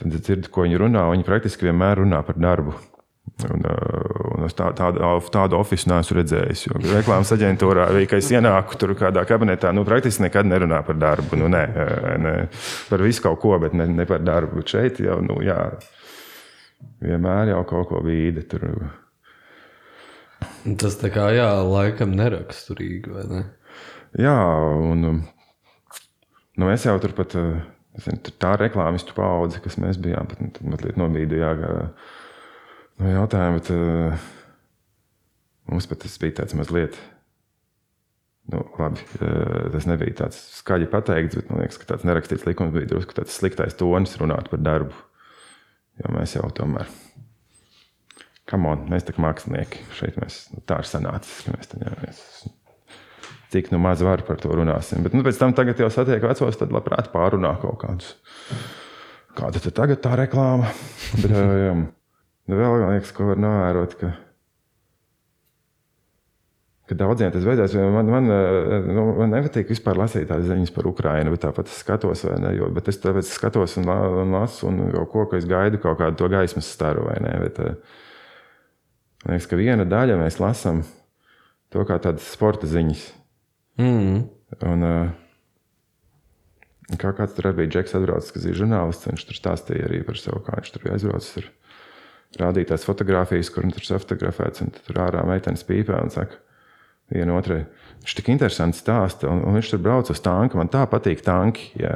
tad es dzirdu, ko viņi runā. Viņi praktiski vienmēr runā par darbu. Un, uh, un es tā, tādu, tādu oficiālu neesmu redzējis. Reklāmas aģentūrā kad es ienāku tur kādā kabinetā, nu, praktiski nekad nerunā par darbu. Nu, ne, ne, par visu kaut ko, bet ne, ne par darbu. Bet šeit jau, nu, jā, vienmēr jau kaut ko vīdi. Tur, Tas tā kā, jā, laikam neraksturīgi, vai ne? Jā, un um, nu, es jau turpat, uh, tā reklāmistu paudze, kas mēs bijām, pat nu, mazliet nobīdījā no jautājuma, bet uh, mums pat tas bija tāds mazliet. Nu, labi, uh, tas nebija tāds skaļi pateikts, bet man liekas, ka tāds nerakstīts likums bija drusku tāds sliktais tonis runāt par darbu. Jo mēs jau tomēr on, mēs tā kā mākslinieki šeit mēs, nu, tā ir sanācis. Mēs, tad, jā, mēs, cik nu maz var par to runāsim. Bet nu, pēc tam jau satiek vecos, tad labprāt pārunā kaut kādus. Kāda tad tagad tā reklāma? Bet, nu, vēl liekas, ko var novērot, ka, ka daudziem tas beidzās. Man, man, nu, man nepatīk vispār lasīt tādas ziņas par Ukrajinu, bet tāpat es skatos, vai ne? Jo, bet es tāpēc skatos un, un lasu un kaut ko, ka es gaidu kaut kādu to gaismas staru, vai ne? Bet, uh, Man liekas, ka viena daļa mēs lasām to kā tādas sporta ziņas. Mm. Un, uh, kā kāds tur bija Džeks, atbraucis, kas ir žurnālists, viņš tur stāstīja arī par savu, kā viņš tur bija aizbraucis. Tur rādīja tās fotogrāfijas, kur viņš tur fotografēts, un tur ārā meitenes pīpē un saka, viena otrai. Viņš tik interesanti stāsta, un, un viņš tur brauc uz tanku. Man tā patīk tanki. Jā,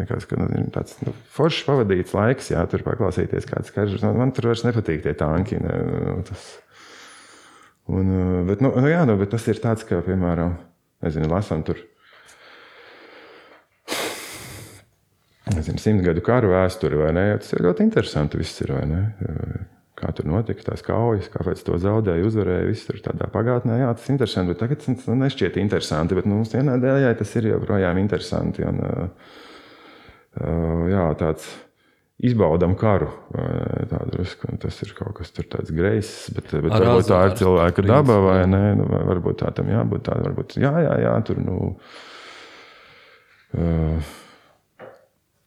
likās, ka, nu, tāds nu, foršs pavadīts laiks, jā, tur paklausīties kāds karš. Man, tur vairs nepatīk tie tanki. Ne, nu, tas, un, bet, nu, nu, jā, nu, bet tas ir tāds, ka, piemēram, nezinu, lasām tur. Nezinu, simt gadu karu vēsturi, vai ne? Tas ir ļoti interesanti. Viss ir, vai ne? Kā tur notika, tās kaujas, kāpēc to zaudēja, uzvarēja. Viss tur tādā pagātnē, jā, tas ir interesanti. Bet tagad tas nešķiet interesanti. Bet nu, mums dēļ tas ir joprojām interesanti. Un, uh, jā, tāds izbaudām karu. Drusku, tas ir kaut kas tāds greizs, bet, bet Ar varbūt tā ir cilvēka daba vai nē. Nu, varbūt tā tam jābūt tādam. Varbūt jā, jā, jā, tur. Nu, uh,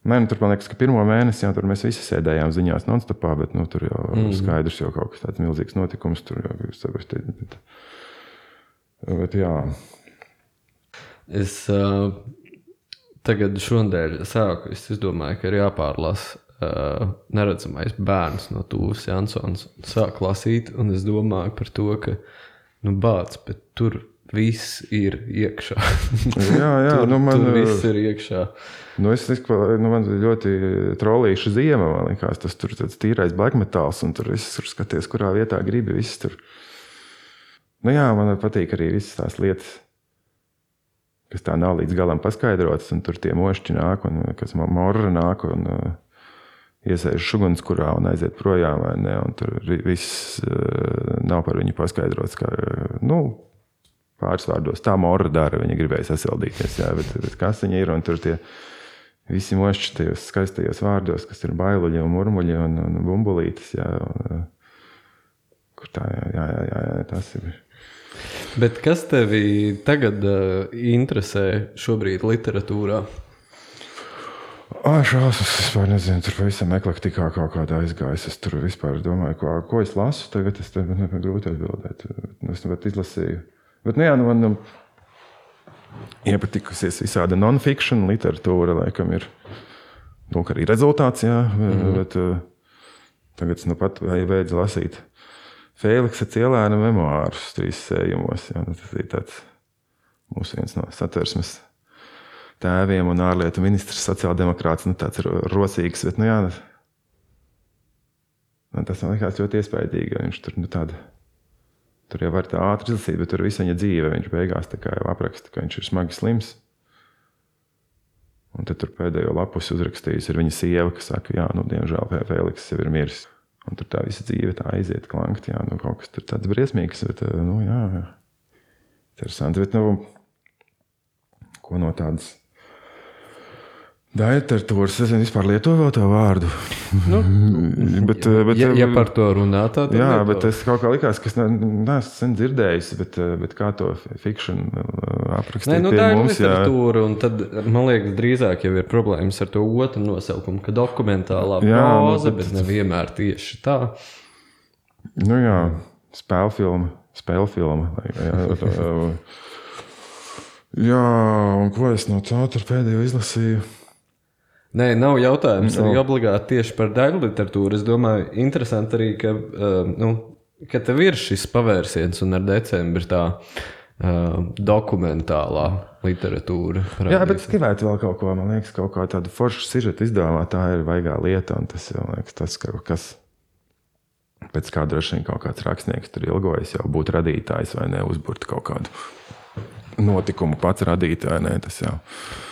Nē, nu, tur man liekas, ka pirmo mēnesi jau tur mēs visi sēdējām ziņās non-stopā, bet nu, tur jau mm. skaidrs, jau kaut kas tāds milzīgs notikums tur jau bija saprastīt. Bet, bet jā. Es uh, tagad šodien sāku, es domāju, ka ir jāpārlasa uh, neredzamais bērns no Tūvas Jansons. Sāk lasīt, un es domāju par to, ka, nu, bāc, bet tur viss ir iekšā. jā, jā, tur, nu man tur viss ir iekšā. Nu es domāju, nu man ļoti trolīša ziema, man liekas, tas tur tāds tīrais black metāls, un tur viss tur skaties, kurā vietā gribi, viss tur. Nu jā, man patīk arī visas tās lietas, kas tā nav līdz galam paskaidrotas, un tur tie mošķi nāk, un kas morra nāk, un uh, iesēž ugunskurā un aiziet projām, ne, un tur viss uh, nav par viņu paskaidrots, kā, nu, pāris vārdos. Tā morra dara, viņa gribēja sasildīties. Jā, bet, bet kas viņa ir? Un tur tie visi mošķi tajos skaistajos vārdos, kas ir bailuļi un murmuļi un, un bumbulītes. Jā, un, kur tā, jā, jā, jā, jā, tas ir. Bet kas tevi tagad uh, interesē šobrīd literatūrā? Ah, šās es vispār nezinu, tur pavisam eklektikā kaut kādā aizgājis. Es tur vispār domāju, ko, ko es lasu. Tagad es tev grūti atbildēt. Es nu izlasīju Bet, nu, jā, nu, man nu, iepatikusies visāda non-fiction literatūra, laikam, ir nu, arī rezultāts. Jā, mm -hmm. bet, uh, tagad es nu pat beidzu lasīt Fēliksa Cielēna memoārus trīs sējumos. Jā, nu, tas ir tāds mūsu viens no satversmes tēviem un ārlietu ministrs, sociāldemokrāts. Nu, tāds ir rosīgs, bet nu, jā, nu, tas man likās ļoti iespaidīgi. jo Viņš tur nu, tādu. Tur jau var tā ātri izlasīt, bet tur viss viņa dzīve. Viņš beigās apraksta, ka viņš ir smagi slims. Un tad pēdējo lapus uzrakstījusi ir viņa sieva, kas saka, jā, nu, diemžēl Fēliks jau ir miris. Un tur tā visa dzīve tā aiziet, klankt, jā, nu, kaut kas tur tāds briesmīgs, bet, eh, nu, jā. interesanti. Bet, nu, ko no tādas daļliteratūras, es nezinu, vispār lietoju vēl to vārdu. Nu, bet, eh, bet, ja, ja par to runā, tad Jā, lieto. bet es kaut kā likās, ka es ne- neesmu sen dzirdējis, bet, eh, bet kā to fikšanu aprakstīt Nē, nu, tā ir mums, jā. literatūra, un tad, man liekas, drīzāk jau ir problēmas ar to otru nosaukumu, ka dokumentālā Jā, nu, próza, bet- bet nevienmēr tieši tā. Nu, jā, spēļu filma, spēļu filma. Jā, tā, jā, un ko es no tā tur pēdējo izlasīju? Nē, nav jautājums No. arī obligāti tieši par daļu literatūru. Es domāju, interesanti arī, ka, uh, nu, ka tev ir šis pavērsiens un ar decembri tā uh, dokumentālā literatūra. Jā, bet es gribētu vēl kaut ko, man liekas, kaut kā tādu foršu sižetu izdomāt. Tā ir vaigā lieta, un tas, liekas, tas kas. Pēc kā droši vien kaut kāds rakstnieks tur ilgojas, jau būt radītājs vai ne, uzbūrt kaut kādu notikumu pats radīt, vai ne? Tas jau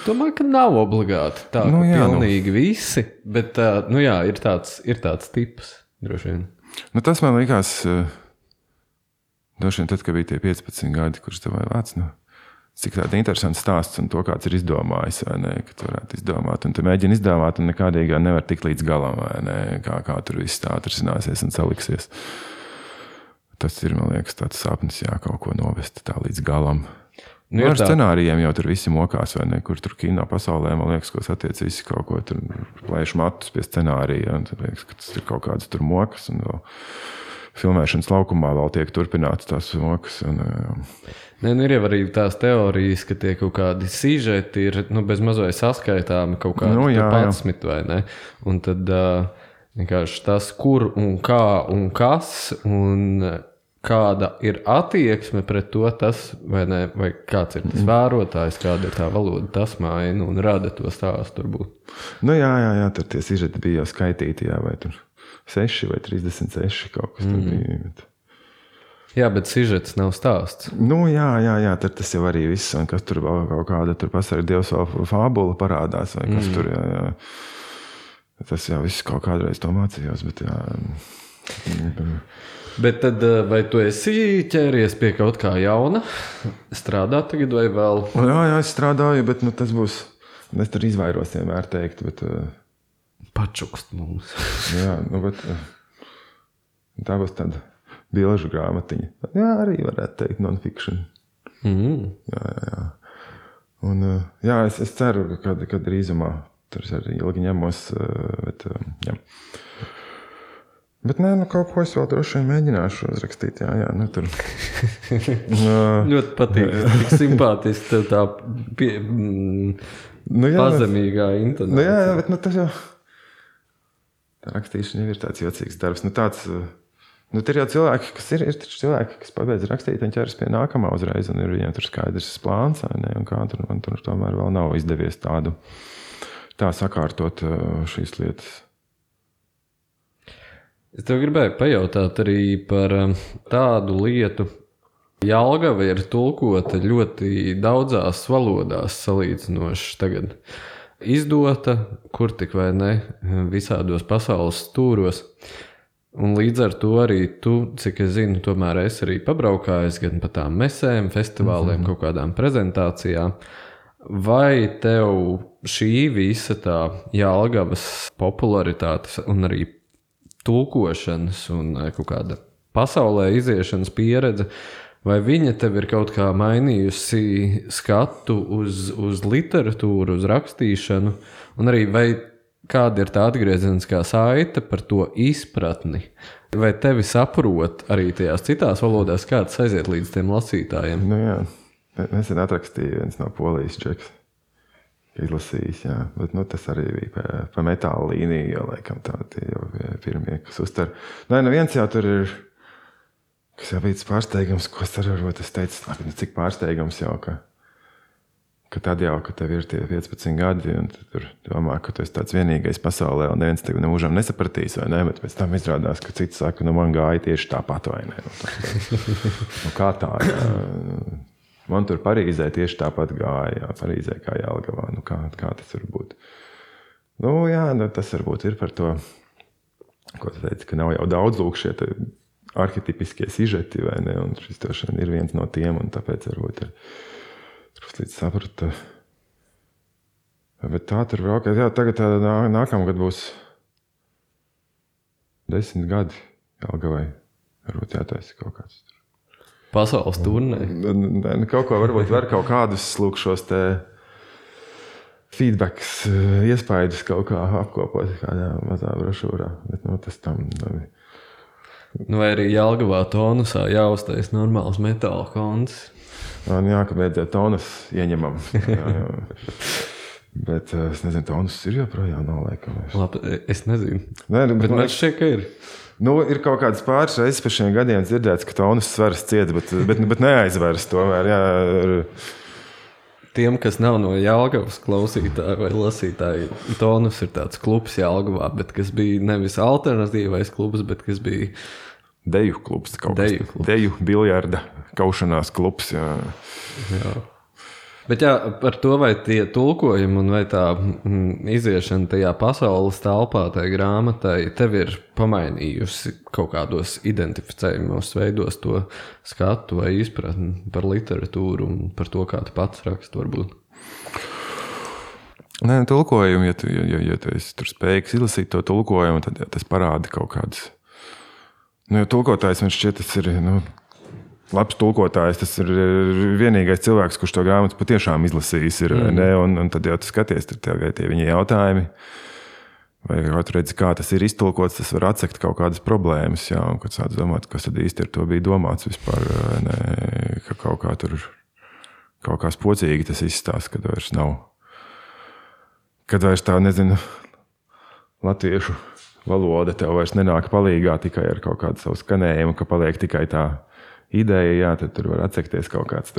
Domāju, ka nav obligāti tā, Nu, nu, jā, nu. pilnīgi visi, bet nu, jā, ir, tāds, ir tāds tips. droši vien. Nu, tas man likās, droši vien, tad, kad bija tie 15 gadi, kurš tev bija vecāks. Nu, cik tāds interesants stāsts un to kāds ir izdomājis, vai ne? Ka tu varētu izdomāt, un tu mēģini izdomāt, un nekādīgi nevar tikt līdz galam, vai ne? Kā, kā tur viss tā atrisināsies un saliksies. Tas ir, man liekas, tāds sapnis, jā, kaut ko novest tā līdz galam. Nu, Nu, ar tā. scenārijiem jau tur visi mokās, vai ne? Kur tur kino pasaulē, man liekas, ko satiec visi kaut ko tur plēš matus pie scenārija. un tad Liekas, ka tas ir kaut kāds tur mokas. Un vēl filmēšanas laukumā vēl tiek turpināts tās mokas. Un, uh, Nē, nu, ir jau arī tās teorijas, ka tie kaut kādi sižeti ir nu, bez mazliet saskaitāmi kaut kādi Nu, nu, jā, jā. 11 vai ne. Un tad uh, vienkārši tas, kur un kā un kas. Un, Kāda ir attieksme pret to, tas, vai, ne, vai kāds ir Mhm. tas vērotājs, kāda ir tā valoda, tas maina un rada to stāstu. Varbūt. nu, jā, jā, jā, tur tie sižeti bija jau skaitīti, jā, vai tur 6 vai 36 kaut kas tur bija. Bet... Jā, bet sižets nav stāsts. Nu, jā, jā, jā, tad tas jau arī viss, un kas tur vēl kaut kāda tur pasaka, dievs vēl fābula parādās, vai kas mm. tur, jā, jā. Tas jau viss kaut kādreiz to mācījos, bet jā. Bet tad, uh, vai tu esi ķēries pie kaut kā jauna, strādāt tagad vai vēl? Jā, jā, es strādāju, bet nu, tas būs, es tur izvairos vienmēr teikt, bet, uh, Pačukst mums. jā, nu, bet uh, tā būs tāda bilžu grāmatiņa. Jā, arī varētu teikt non-fiction. Mm. Jā, jā, jā. Un, jā es, es ceru, ka kad drīzumā tur arī ilgi ņemos. Bet, jā. Bet nē, nu, kaut ko es vēl droši vien mēģināšu uzrakstīt. Jā, jā, nu, tur. uh, Ļoti patīk. Tik simpātiski tā pie, mm, nu, jā, pazemīgā nu, intonācija. jā, jā, bet nu, tas jau. Tā rakstīšana jau ir tāds jocīgs darbs. Nu, tāds, uh, Nu, tur jau cilvēki, kas ir, ir cilvēki, kas pabeidz rakstīt, un ķeras pie nākamā uzreiz, un ir viņiem tur skaidrs plāns, ne? Un kā tur man tur tomēr vēl nav izdevies tādu tā sakārtot uh, šīs lietas. Es tev gribēju pajautāt arī par um, tādu lietu. Jālgava ir tulkota ļoti daudzās valodās, salīdzinoši tagad. Izdota, kur tik vai ne, visādos pasaules stūros. Un līdz ar to arī tu, cik es zinu, tomēr esi arī pabraukājis gan pa tām mesēm, festivāliem, mm -hmm. kaut kādām prezentācijām. Vai tev šī visa tā jālgavas popularitāte un arī tulkošanas un eh, kaut kāda pasaulē iziešanas pieredze, vai viņa tev ir kaut kā mainījusi skatu uz, uz literatūru, uz rakstīšanu, un arī kāda ir tā atgriezeniskā saite par to izpratni? Vai tevi saprot arī tajās citās valodās, kā tas aiziet līdz tiem lasītājiem? Nu, jā, nesen atrakstīja viens no polijas čeks. Izlasījis, jā. Bet, nu, tas arī bija pa, pa metāla līniju, jo laikam tādi jau bija pirmie, kas uztver. Nē, nu viens jau tur ir. kas jau bija pārsteigums, ko es arī teicu, labi, nu, cik pārsteigums jau, ka, ka tad jau, kad tev ir tie 15 gadi, un tu tur domā, ka tu esi tāds vienīgais pasaulē, un neviens tev nemūžam nesapratīs, vai ne, bet pēc tam izrādās, ka cits saka, nu man gāja tieši tāpat, vai ne. Nu, tā, nu, kā tā, jā. Man tur Parīzē tieši tāpat gāja, jā, Parīzē kā Jālgavā, nu kā, kā tas var būt. Nu jā, nu, tas varbūt ir par to, ko tu teici, ka nav jau daudz lūk šie arhetipiskie sižeti, vai ne? Un šis tošana ir viens no tiem, un tāpēc varbūt ir drusku saprata. Bet tā tur vēl, ka jā, tagad tā nā, nākamgad būs desmit gadi Jelgavai. Varbūt jātaisa kaut kāds. Pasaules turnē. Kaut ko varbūt var kaut kādus lūk šos te feedbacks, iespējas kaut kā apkopot kādā mazā brošūrā. Bet, nu, tas tam nav. Nu, vai arī Jālgavā tonusā jāuztais normāls metāla konts. Nu jā ka beidzot tonus ieņemam. Jā, jā. Bet es nezinu, tonus ir joprojām nav laikam. Labi, es nezinu. Nē, nu, Bet man šķiet, ka ir. Nu, ir kaut kādas pāris reizes pēc šiem gadiem dzirdēts, ka tonus svars ciet, bet, bet, bet neaizvers tomēr. Jā, Tiem, kas nav no Jālgavas klausītāji vai lasītāji, tonus ir tāds klubs Jālgavā, bet kas bija nevis alternatīvais klubs, bet kas bija Deju klubs, Deju klubs. Deju, biljarda, kaušanās klubs. Jā. Jā. Bet jā, par to, vai tie tulkojumi un vai tā mm, iziešana tajā pasaules telpā, tajā grāmatai, tev ir pamainījusi kaut kādos identificējumos veidos to skatu vai izpratni par literatūru un par to, kā tu pats raksti, varbūt. Nē, tulkojumu, ja tu, ja, ja, tu esi spējīgs izlasīt to tulkojumu, tad ja, tas parāda kaut kādas. Nu, jo tulkotājs man šķiet, tas ir. Nu, Labs tulkotājs, tas ir vienīgais cilvēks, kurš to grāmatu patiešām izlasījis. Ir, mm. ne, un, un tad jau tu skaties, tur ir tie viņa jautājumi. Vai kaut redzi, kā tas ir iztulkots, tas var atsekt kaut kādas problēmas. Jā, un kad sāc domāt, kas tad īsti ar to bija domāts vispār, ne, ka kaut kā tur kaut kā spocīgi tas izstāsta, kad vairs nav. Kad vairs tā, nezinu, latviešu valoda tev vairs nenāk palīdzīgā tikai ar kaut kādu savu skanējumu, ka paliek tikai tā ideja, jā, tad tur var atsekties kaut kāds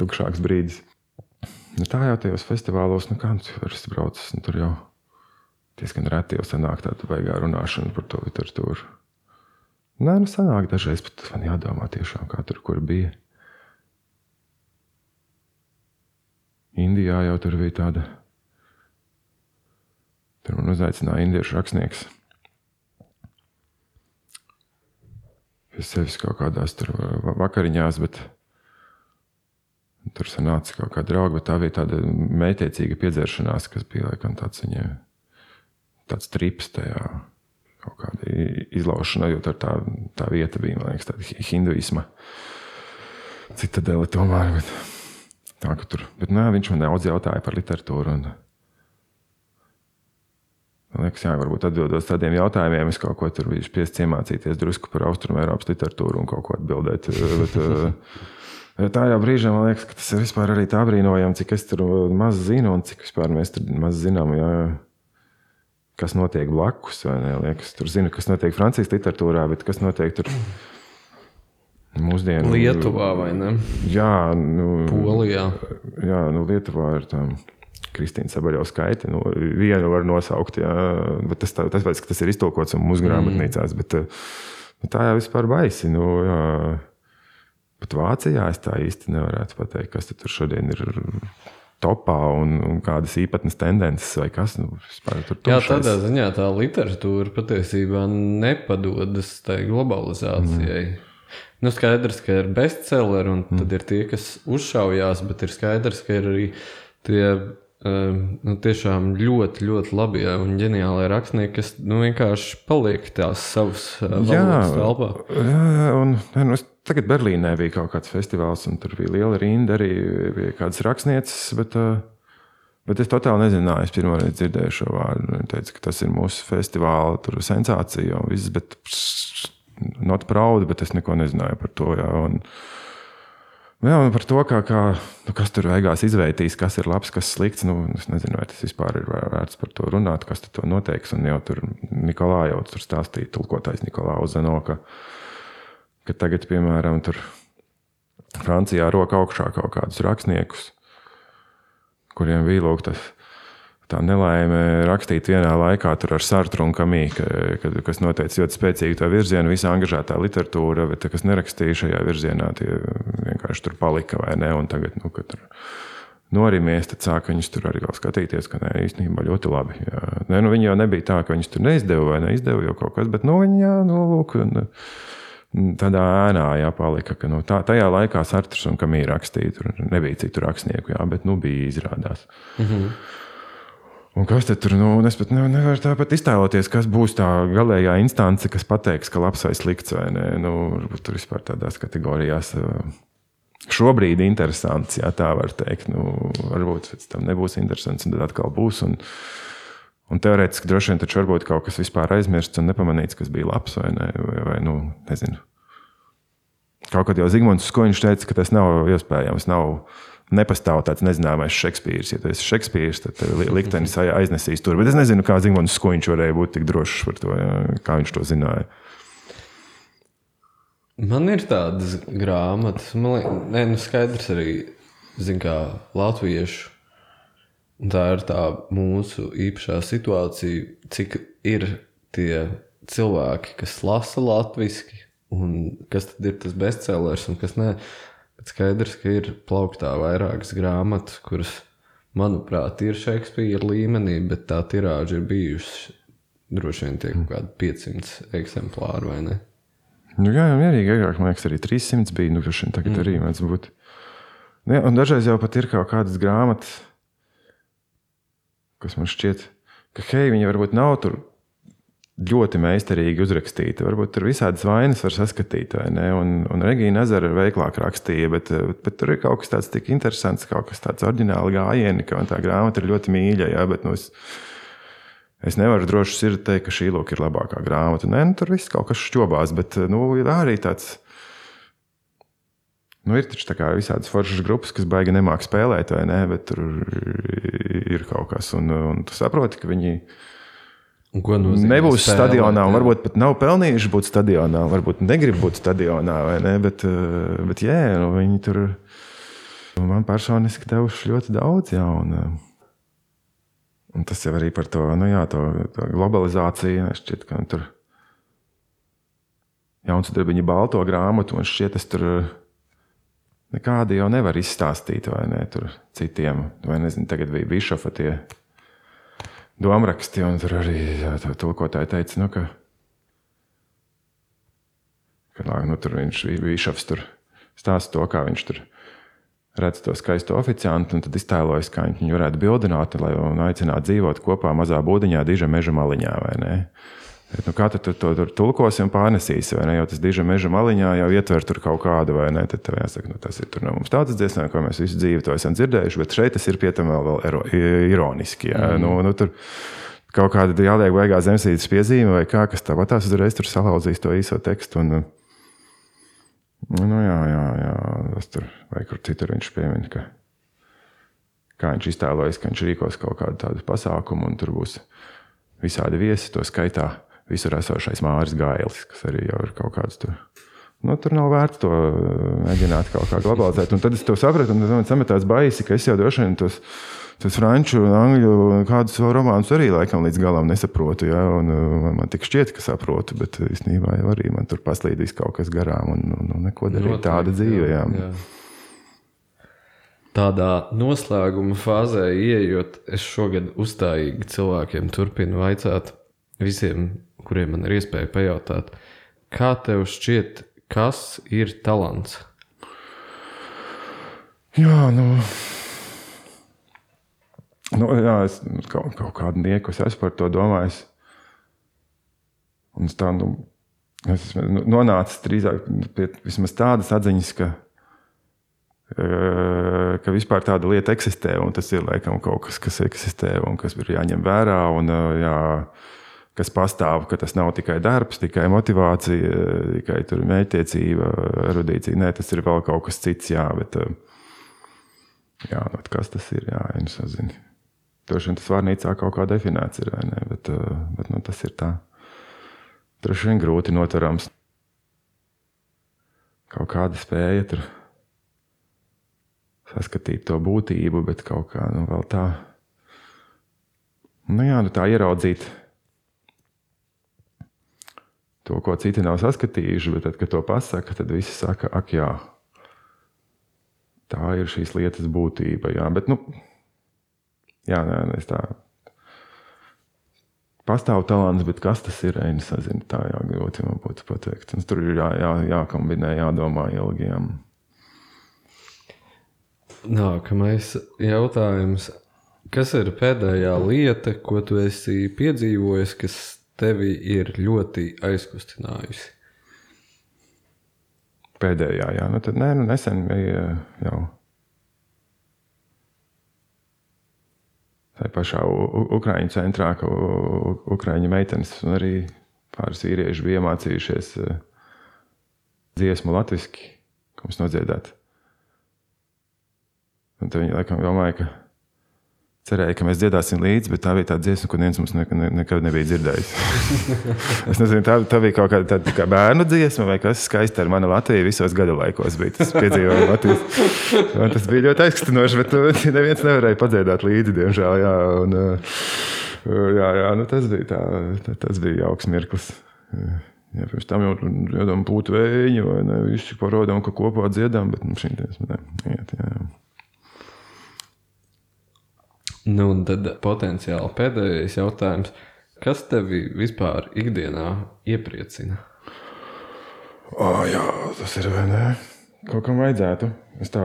tukšāks brīdis. Nu, tā jau tajos festivālos, nu, kā tu vari braucis, nu, tur jau diezgan reti jau sanāk tāda baigā runāšana par to literatūru. Nē, nu, sanāk dažreiz, bet man jādomā tiešām, kā tur kur bija. Indijā jau tur bija tāda. Tur man uzaicināja indiešu rakstnieks. Pie sevis kaut kādās vakariņās, bet tur sanāca kaut kāda drauga, tā bija tāda mētiecīga piedzeršanās, kas bija laikam tāds viņai tāds trips tajā kaut kāda izlaušana, jo tā, tā vieta bija, man liekas, tāda hinduisma citadele tomēr. Bet, tā, tur, bet nē, viņš man daudz jautāja par literatūru. Un, Man liekas, jā, varbūt atbildot tādiem jautājumiem, es kaut ko tur biju spiests iemācīties drusku par austrumu Eiropas literatūru un kaut ko atbildēt. Bet, tā jau brīžā man liekas, ka tas ir vispār arī tā brīnojami, cik es tur maz zinu un cik vispār mēs tur maz zinām. Jā, kas notiek blakus. Liekas, tur zinu, kas notiek Francijas literatūrā, bet kas notiek tur mūsdienu Lietuvā vai ne? Jā, nu, Polijā. Jā, nu, Lietuvā ir tā. Kristīna Sabaļovs skaita. Nu, vienu var nosaukt, jā, bet tas, tā, tas, tas ir iztolkots mūsu grāmatnīcās. Bet, bet tā jau vispār baisi. Nu, jā. Pat Vācijā es tā īsti nevarētu pateikt, kas tur šodien ir topā un, un kādas īpatnas tendences vai kas nu, vispār tur Jā, tādā ziņā tā literatūra patiesībā nepadodas tai globalizācijai. Mm. Nu, skaidrs, ka ir bestselleri, un mm. tad ir tie, kas uzšaujās, bet ir skaidrs, ka ir arī tie nu, tiešām ļoti, ļoti labi ja, un ģeniāli rakstnieki, kas nu, vienkārši paliek tās savas valodas telpā. Jā, un nu, tagad Berlīnē bija kaut kāds festivāls, un tur bija liela rinda arī bija kādas rakstnieces. Bet, bet es totāli nezināju, es pirmo reizi dzirdēju šo vārdu. Viņa teica, ka tas ir mūsu festivāla sensācija un viss, bet not proud, bet es neko nezināju par to. Jā, un, Jā, un par to, kā, kā, nu, kas tur beigās izvērtīs, kas ir labs, kas slikts. Nu, es nezinu, vai tas vispār ir vērts par to runāt, kas to noteiks. Un jau tur Nikolā jau tur stāstīja, tulkotājs Nikolā Uzano, ka, ka tagad, piemēram, tur Francijā roka augšā kaut kādus rakstniekus, kuriem bija lūk, tas tā nelaime rakstīt vienā laikā ar Sartru un Kamīku, kas noteica ļoti spēcīgu to virzienu, visa angažētā literatūra, bet kas nerakstīja šajā virzienā, tie vienkārši tur palika vai ne. Tagad, nu, tur norimies, tad sāk viņus tur arī skatīties, ka nē, īstenībā ļoti labi. Jā. Nē, nu, viņi jau nebija tā, ka viņus tur neizdeva vai neizdeva jau kaut kas, bet nu, viņi jā, nu, lūk. Un, Tādā ēnā jāpalika, ka nu, tā, tajā laikā Sartrs un Kamīra rakstīja. Tur nebija citu rakstnieku, jā, bet nu, bija izrādās. Mm -hmm. Un kas tur nu, es pat nevaru nevar tāpat iztēloties, kas būs tā galīgā instance, kas pateiks, ka labs vai slikts. Vai ne? nu, tur vispār tādās kategorijās. Šobrīd interesants, ja tā var teikt. Nu, varbūt pēc tam nebūs interesants, un tad atkal būs. Un, un teorētiski droši vien taču varbūt kaut kas vispār aizmirsts un nepamanīts, kas bija labs vai, ne, vai, vai nu, nezinu. Kaut kad jau Zigmunds Skoņš teica, ka tas nav iespējams. Nav, nepastāv tāds nezināmais Šekspīrs. Ja tas ir Šekspīrs, tad liktenis aiznesīs tur. Bet es nezinu, kā Zigmunds Skuņš varēja būt tik drošs par to, ja, kā viņš to zināja. Man ir tādas grāmatas, man liekas, ne, nu skaidrs arī, zin, kā latviešu. Tā ir tā mūsu īpašā situācija, cik ir tie cilvēki, kas lasa latviešu, un kas tad ir tas bestsellers un kas nē. Bet skaidrs, ka ir plauktā vairākas grāmatas, kuras, manuprāt, ir Šekspīra līmenī, bet tā tirāža ir bijusi droši vien tie kaut kādi 500 eksemplāri vai ne? Nu, jā, jau mierīgi, agrāk, man liekas, arī 300 bija. Nu, tagad mm. arī mēdz būt. Jā, un dažreiz jau pat ir kaut kādas grāmatas, kas man šķiet, ka hei, viņi varbūt nav tur ļoti meistarīgi uzrakstīta. Varbūt tur visādas vainas var saskatīt, vai ne? Un, un Regīna Ezera veiklāk rakstīja, bet, bet tur ir kaut kas tāds tik interesants, kaut kas tāds oriģināli gājieni, ka tā grāmata ir ļoti mīļa. Jā, bet, nu, es, es nevaru droši sirdi teikt, ka šī lūk ir labākā grāmata. Nē, nu, tur viss kaut kas šķobās, bet nu, ir arī tāds. Nu, ir taču visādas foršas grupas, kas baigi nemāķi spēlēt, vai ne? Bet tur ir kaut kas, un, un tu saproti, ka viņi viņi Nebūs stadionā, un varbūt pat nav pelnījuši būt stadionā, varbūt negrib būt stadionā, vai ne? Bet, eh, bet jā, nu, viņi tur man personiski devuši ļoti daudz. Jā, un, eh, un tas jau arī par to, nu, jā, to, to globalizāciju. Šķiet, ka tur jauns darbiņa balto grāmatu, un šķiet, tas tur nekādi jau nevar izstāstīt, vai ne? Tur citiem, vai nezinu, tagad bija bišofa tie domāraksti, un tur arī tulkotāji teica, nu, ka, ka nu, tur viņš bija tur stāsta to, kā viņš tur redz to skaisto oficiantu, un tad iztēlojas, kā viņu varētu bildināt, lai aicinātu dzīvot kopā mazā būdiņā, diža meža maliņā, vai ne? Bet, nu, kā tu to tur tulkosi un pārnesīsi? Ne, jau tas diža meža maliņā jau ietver tur kaut kādu, vai ne? Tad tev jāsaka, nu, tas ir no mums tāds dziesmām, ko mēs visu dzīvi to esam dzirdējuši, bet šeit tas ir pietam vēl, vēl ironiski. Jā. Mm. Nu, nu, tur, Kaut kāda jāliek beigā zemesītas piezīme, vai kā, kas tāpat tās uzreiz tur salauzīs to īso tekstu. Un, nu, jā, jā, jā, tas tur vai kur citur viņš piemin, ka kā viņš iztēlojas, ka viņš rīkos kaut kādu tādu pasākumu, un tur būs visādi viesi, to skaitā visur esošais Mārcis Gailis, kas arī jau ir kaut kāds tur. Nu, tur nav vērts to eh, mēģināt kaut kā globalizēt. Un tad es to sapratu, un man sametās baisi, ka es jau droši vien tos, tos franču un angļu kādus vēl romānus arī laikam līdz galam nesaprotu. Ja? Un, eh, man tik šķiet, ka saprotu, bet īstenībā jau arī man tur paslīdīs kaut kas garām un, un, un neko darīt. Tāda dzīve. Jā. Jā. Tādā noslēguma fāzē, ieejot, es šogad uzstājīgi cilvēkiem turpinu vaicāt visiem kuriem man ir iespēja pajautāt, kā tev šķiet, kas ir talants? Jā, nu. Nu, jā, es kaut, kaut kādu nieku es esmu par to domājis. Un es tā, nu, es esmu nonācis drīzāk pie tādas atziņas, ka, eh, ka vispār tāda lieta eksistē, tas ir laikam kaut kas, kas eksistē un kas ir jāņem vērā. Un, eh, jā, kas pastāv, ka tas nav tikai darbs, tikai motivācija, tikai mērķtiecība, erudīcija. Nē, tas ir vēl kaut kas cits. Jā, bet, jā, nu, kas tas ir? Jā, es nezinu. Droši vien tas vārnīcā kaut kā definēts ir, ne, bet, bet nu, tas ir tā. Droši vien grūti notverams. kaut kāda spēja tur saskatīt to būtību, bet kaut kā nu, vēl tā, nu, jā, nu, tā ieraudzīt to, ko citi nav saskatījuši, bet tad, kad to pasaka, tad visi saka, ak, jā, tā ir šīs lietas būtība. Jā, bet, nu, jā, nē, es tā. Pastāv talants, bet kas tas ir? Es nezinu, tā jā, grūti man būtu pateikt. Un tur ir jā, jā, jākombinē, jādomā ilgi. Jā. Nākamais jautājums. Kas ir pēdējā lieta, ko tu esi piedzīvojis, kas tevi ir ļoti aizkustinājusi? Pēdējā, jā, nu tad nē, nu nesen bija jau. Tā pašā Ukrāņu centrā, ka Ukrāņu meitenes un arī pāris vīrieši bija iemācījušies dziesmu latviešu, ko mums nodziedāt. Un tad viņi laikam domāja, ka cerēja, ka mēs dziedāsim līdzi, bet tā bija tā dziesma, ko neviens mums ne, ne, nekad nebija dzirdējis. es nezinu, tā, tā bija kaut kāda tāda kā bērnu dziesma, vai kas skaisti ar mani Latviju visos gadu laikos bija. Tas piedzīvoja Latvijas. Man tas bija ļoti aizkustinoši, bet nu, neviens nevarēja padziedāt līdzi, diemžēl. Jā, un, jā, jā nu, tas bija, tā, tā, tas bija jauks mirklis. Jā, pirms tam jau dziedām pūtu vēju, vai ne? Visi parodām, ka kopā dziedām, bet nu, šī dziesma neiet. Jā, jā. Nu, un tad potenciāli pēdējais jautājums. Kas tevi vispār ikdienā iepriecina? Oh, jā, tas ir vai ne? Kaut kam vajadzētu. Es tā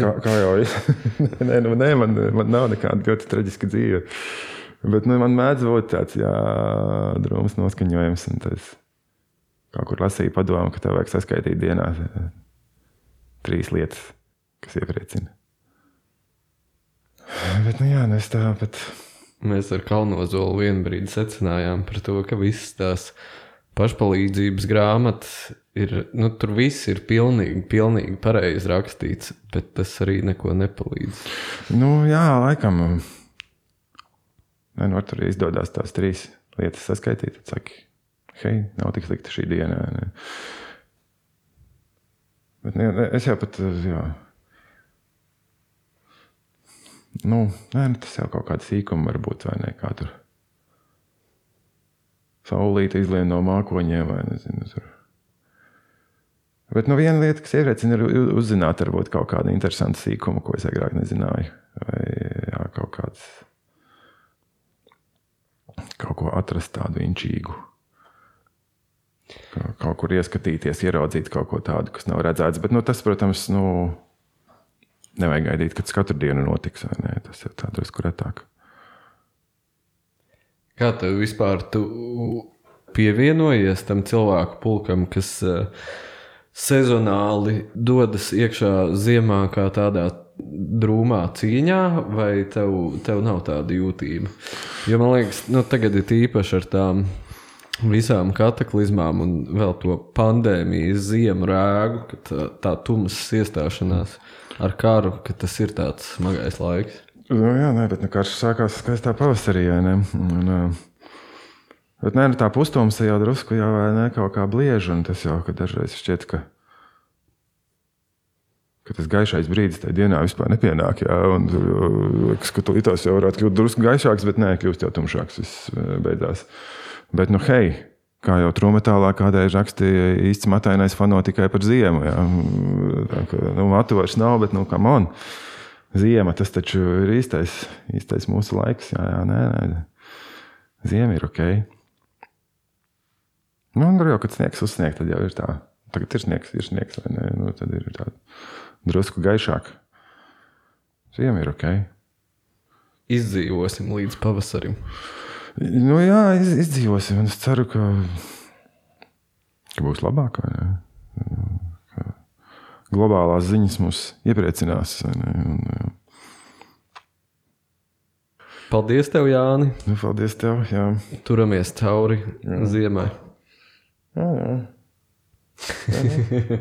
kā, kā jau es. nē, nu, nē man, man nav nekāda ļoti traģiska dzīve. Bet nu, man mēdz būt tāds drūms noskaņojums. Tas kaut kur lasīju padomu, ka tev vajag saskaitīt dienā trīs lietas, kas iepriecina. Bet, nu, jā, nu es tā, bet... Mēs ar Kalnozolu vienu brīdi secinājām par to, ka visas tās pašpalīdzības grāmatas ir, nu, tur viss ir pilnīgi, pilnīgi pareizi rakstīts, bet tas arī neko nepalīdz. Nu, jā, laikam. Nē, nu, tur izdodas tās trīs lietas saskaitīt. Tad saki, hei, nav tik slikta šī diena. Ne. Bet ne, ne, es jau pat, jā, Nu, nē, nu, tas jau kaut kāda sīkuma var būt, vai ne? Kā tur saulīte izlien no mākoņiem, vai nezinu. Tur. Bet nu, viena lieta, kas iepriecina, ir uzzināt varbūt kaut kādu interesantu sīkumu, ko es agrāk nezināju. Vai jā, kaut kāds, kaut ko atrast tādu inčīgu. Kaut kur ieskatīties, ieraudzīt kaut ko tādu, kas nav redzēts. Bet nu, tas, protams, nu, Nevajag gaidīt, kad tas katru dienu notiks. Tas ir tāds drusku retāk. Kā tev vispār tu pievienojies tam cilvēku pulkam, kas uh, sezonāli dodas iekšā ziemā kā tādā drūmā cīņā, vai tev, tev nav tāda jūtība? Jo man liekas, nu, tagad ir īpaši ar tām visām kataklizmām un vēl to pandēmijas ziemu rēgu, tā, tā tumsas iestāšanās. Mm ar karu, ka tas ir tāds smagais laiks. Nu, jā, nē, bet nu, karš sākās skaistā pavasarī. Un, bet nē, nu, tā pustums jau drusku jau ne, kaut kā bliež, un tas jau dažreiz šķiet, ka, ka tas gaišais brīdis tajā dienā vispār nepienāk. Jā, un liekas, ka tulītās jau varētu kļūt drusku gaišāks, bet nē, kļūst jau tumšāks. Viss beidzās. Bet, nu, hei, Kā jau trūmetālā kādreiz rakstīja, īsts matainais fano tikai par ziemu. Jā. Tā, ka, nu, matu vairs nav, bet, nu, kā man, ziema tas taču ir īstais, īstais mūsu laiks. Jā, jā, nē, nē. Ziema ir ok. Nu, un jau, kad sniegs uzsniegt, tad jau ir tā. Tagad ir sniegs, ir sniegs, vai ne? Nu, tad ir tā drusku gaišāk. Ziema ir ok. Izdzīvosim līdz pavasarim. Nu, jā, iz, izdzīvosim. Es ceru, ka, ka būs labāk. Ka globālās ziņas mūs iepriecinās. Un, Paldies, tev, Jāni. Nu, paldies, tev. Jā. Turamies cauri jā. ziemai. Jā, jā. jā, jā.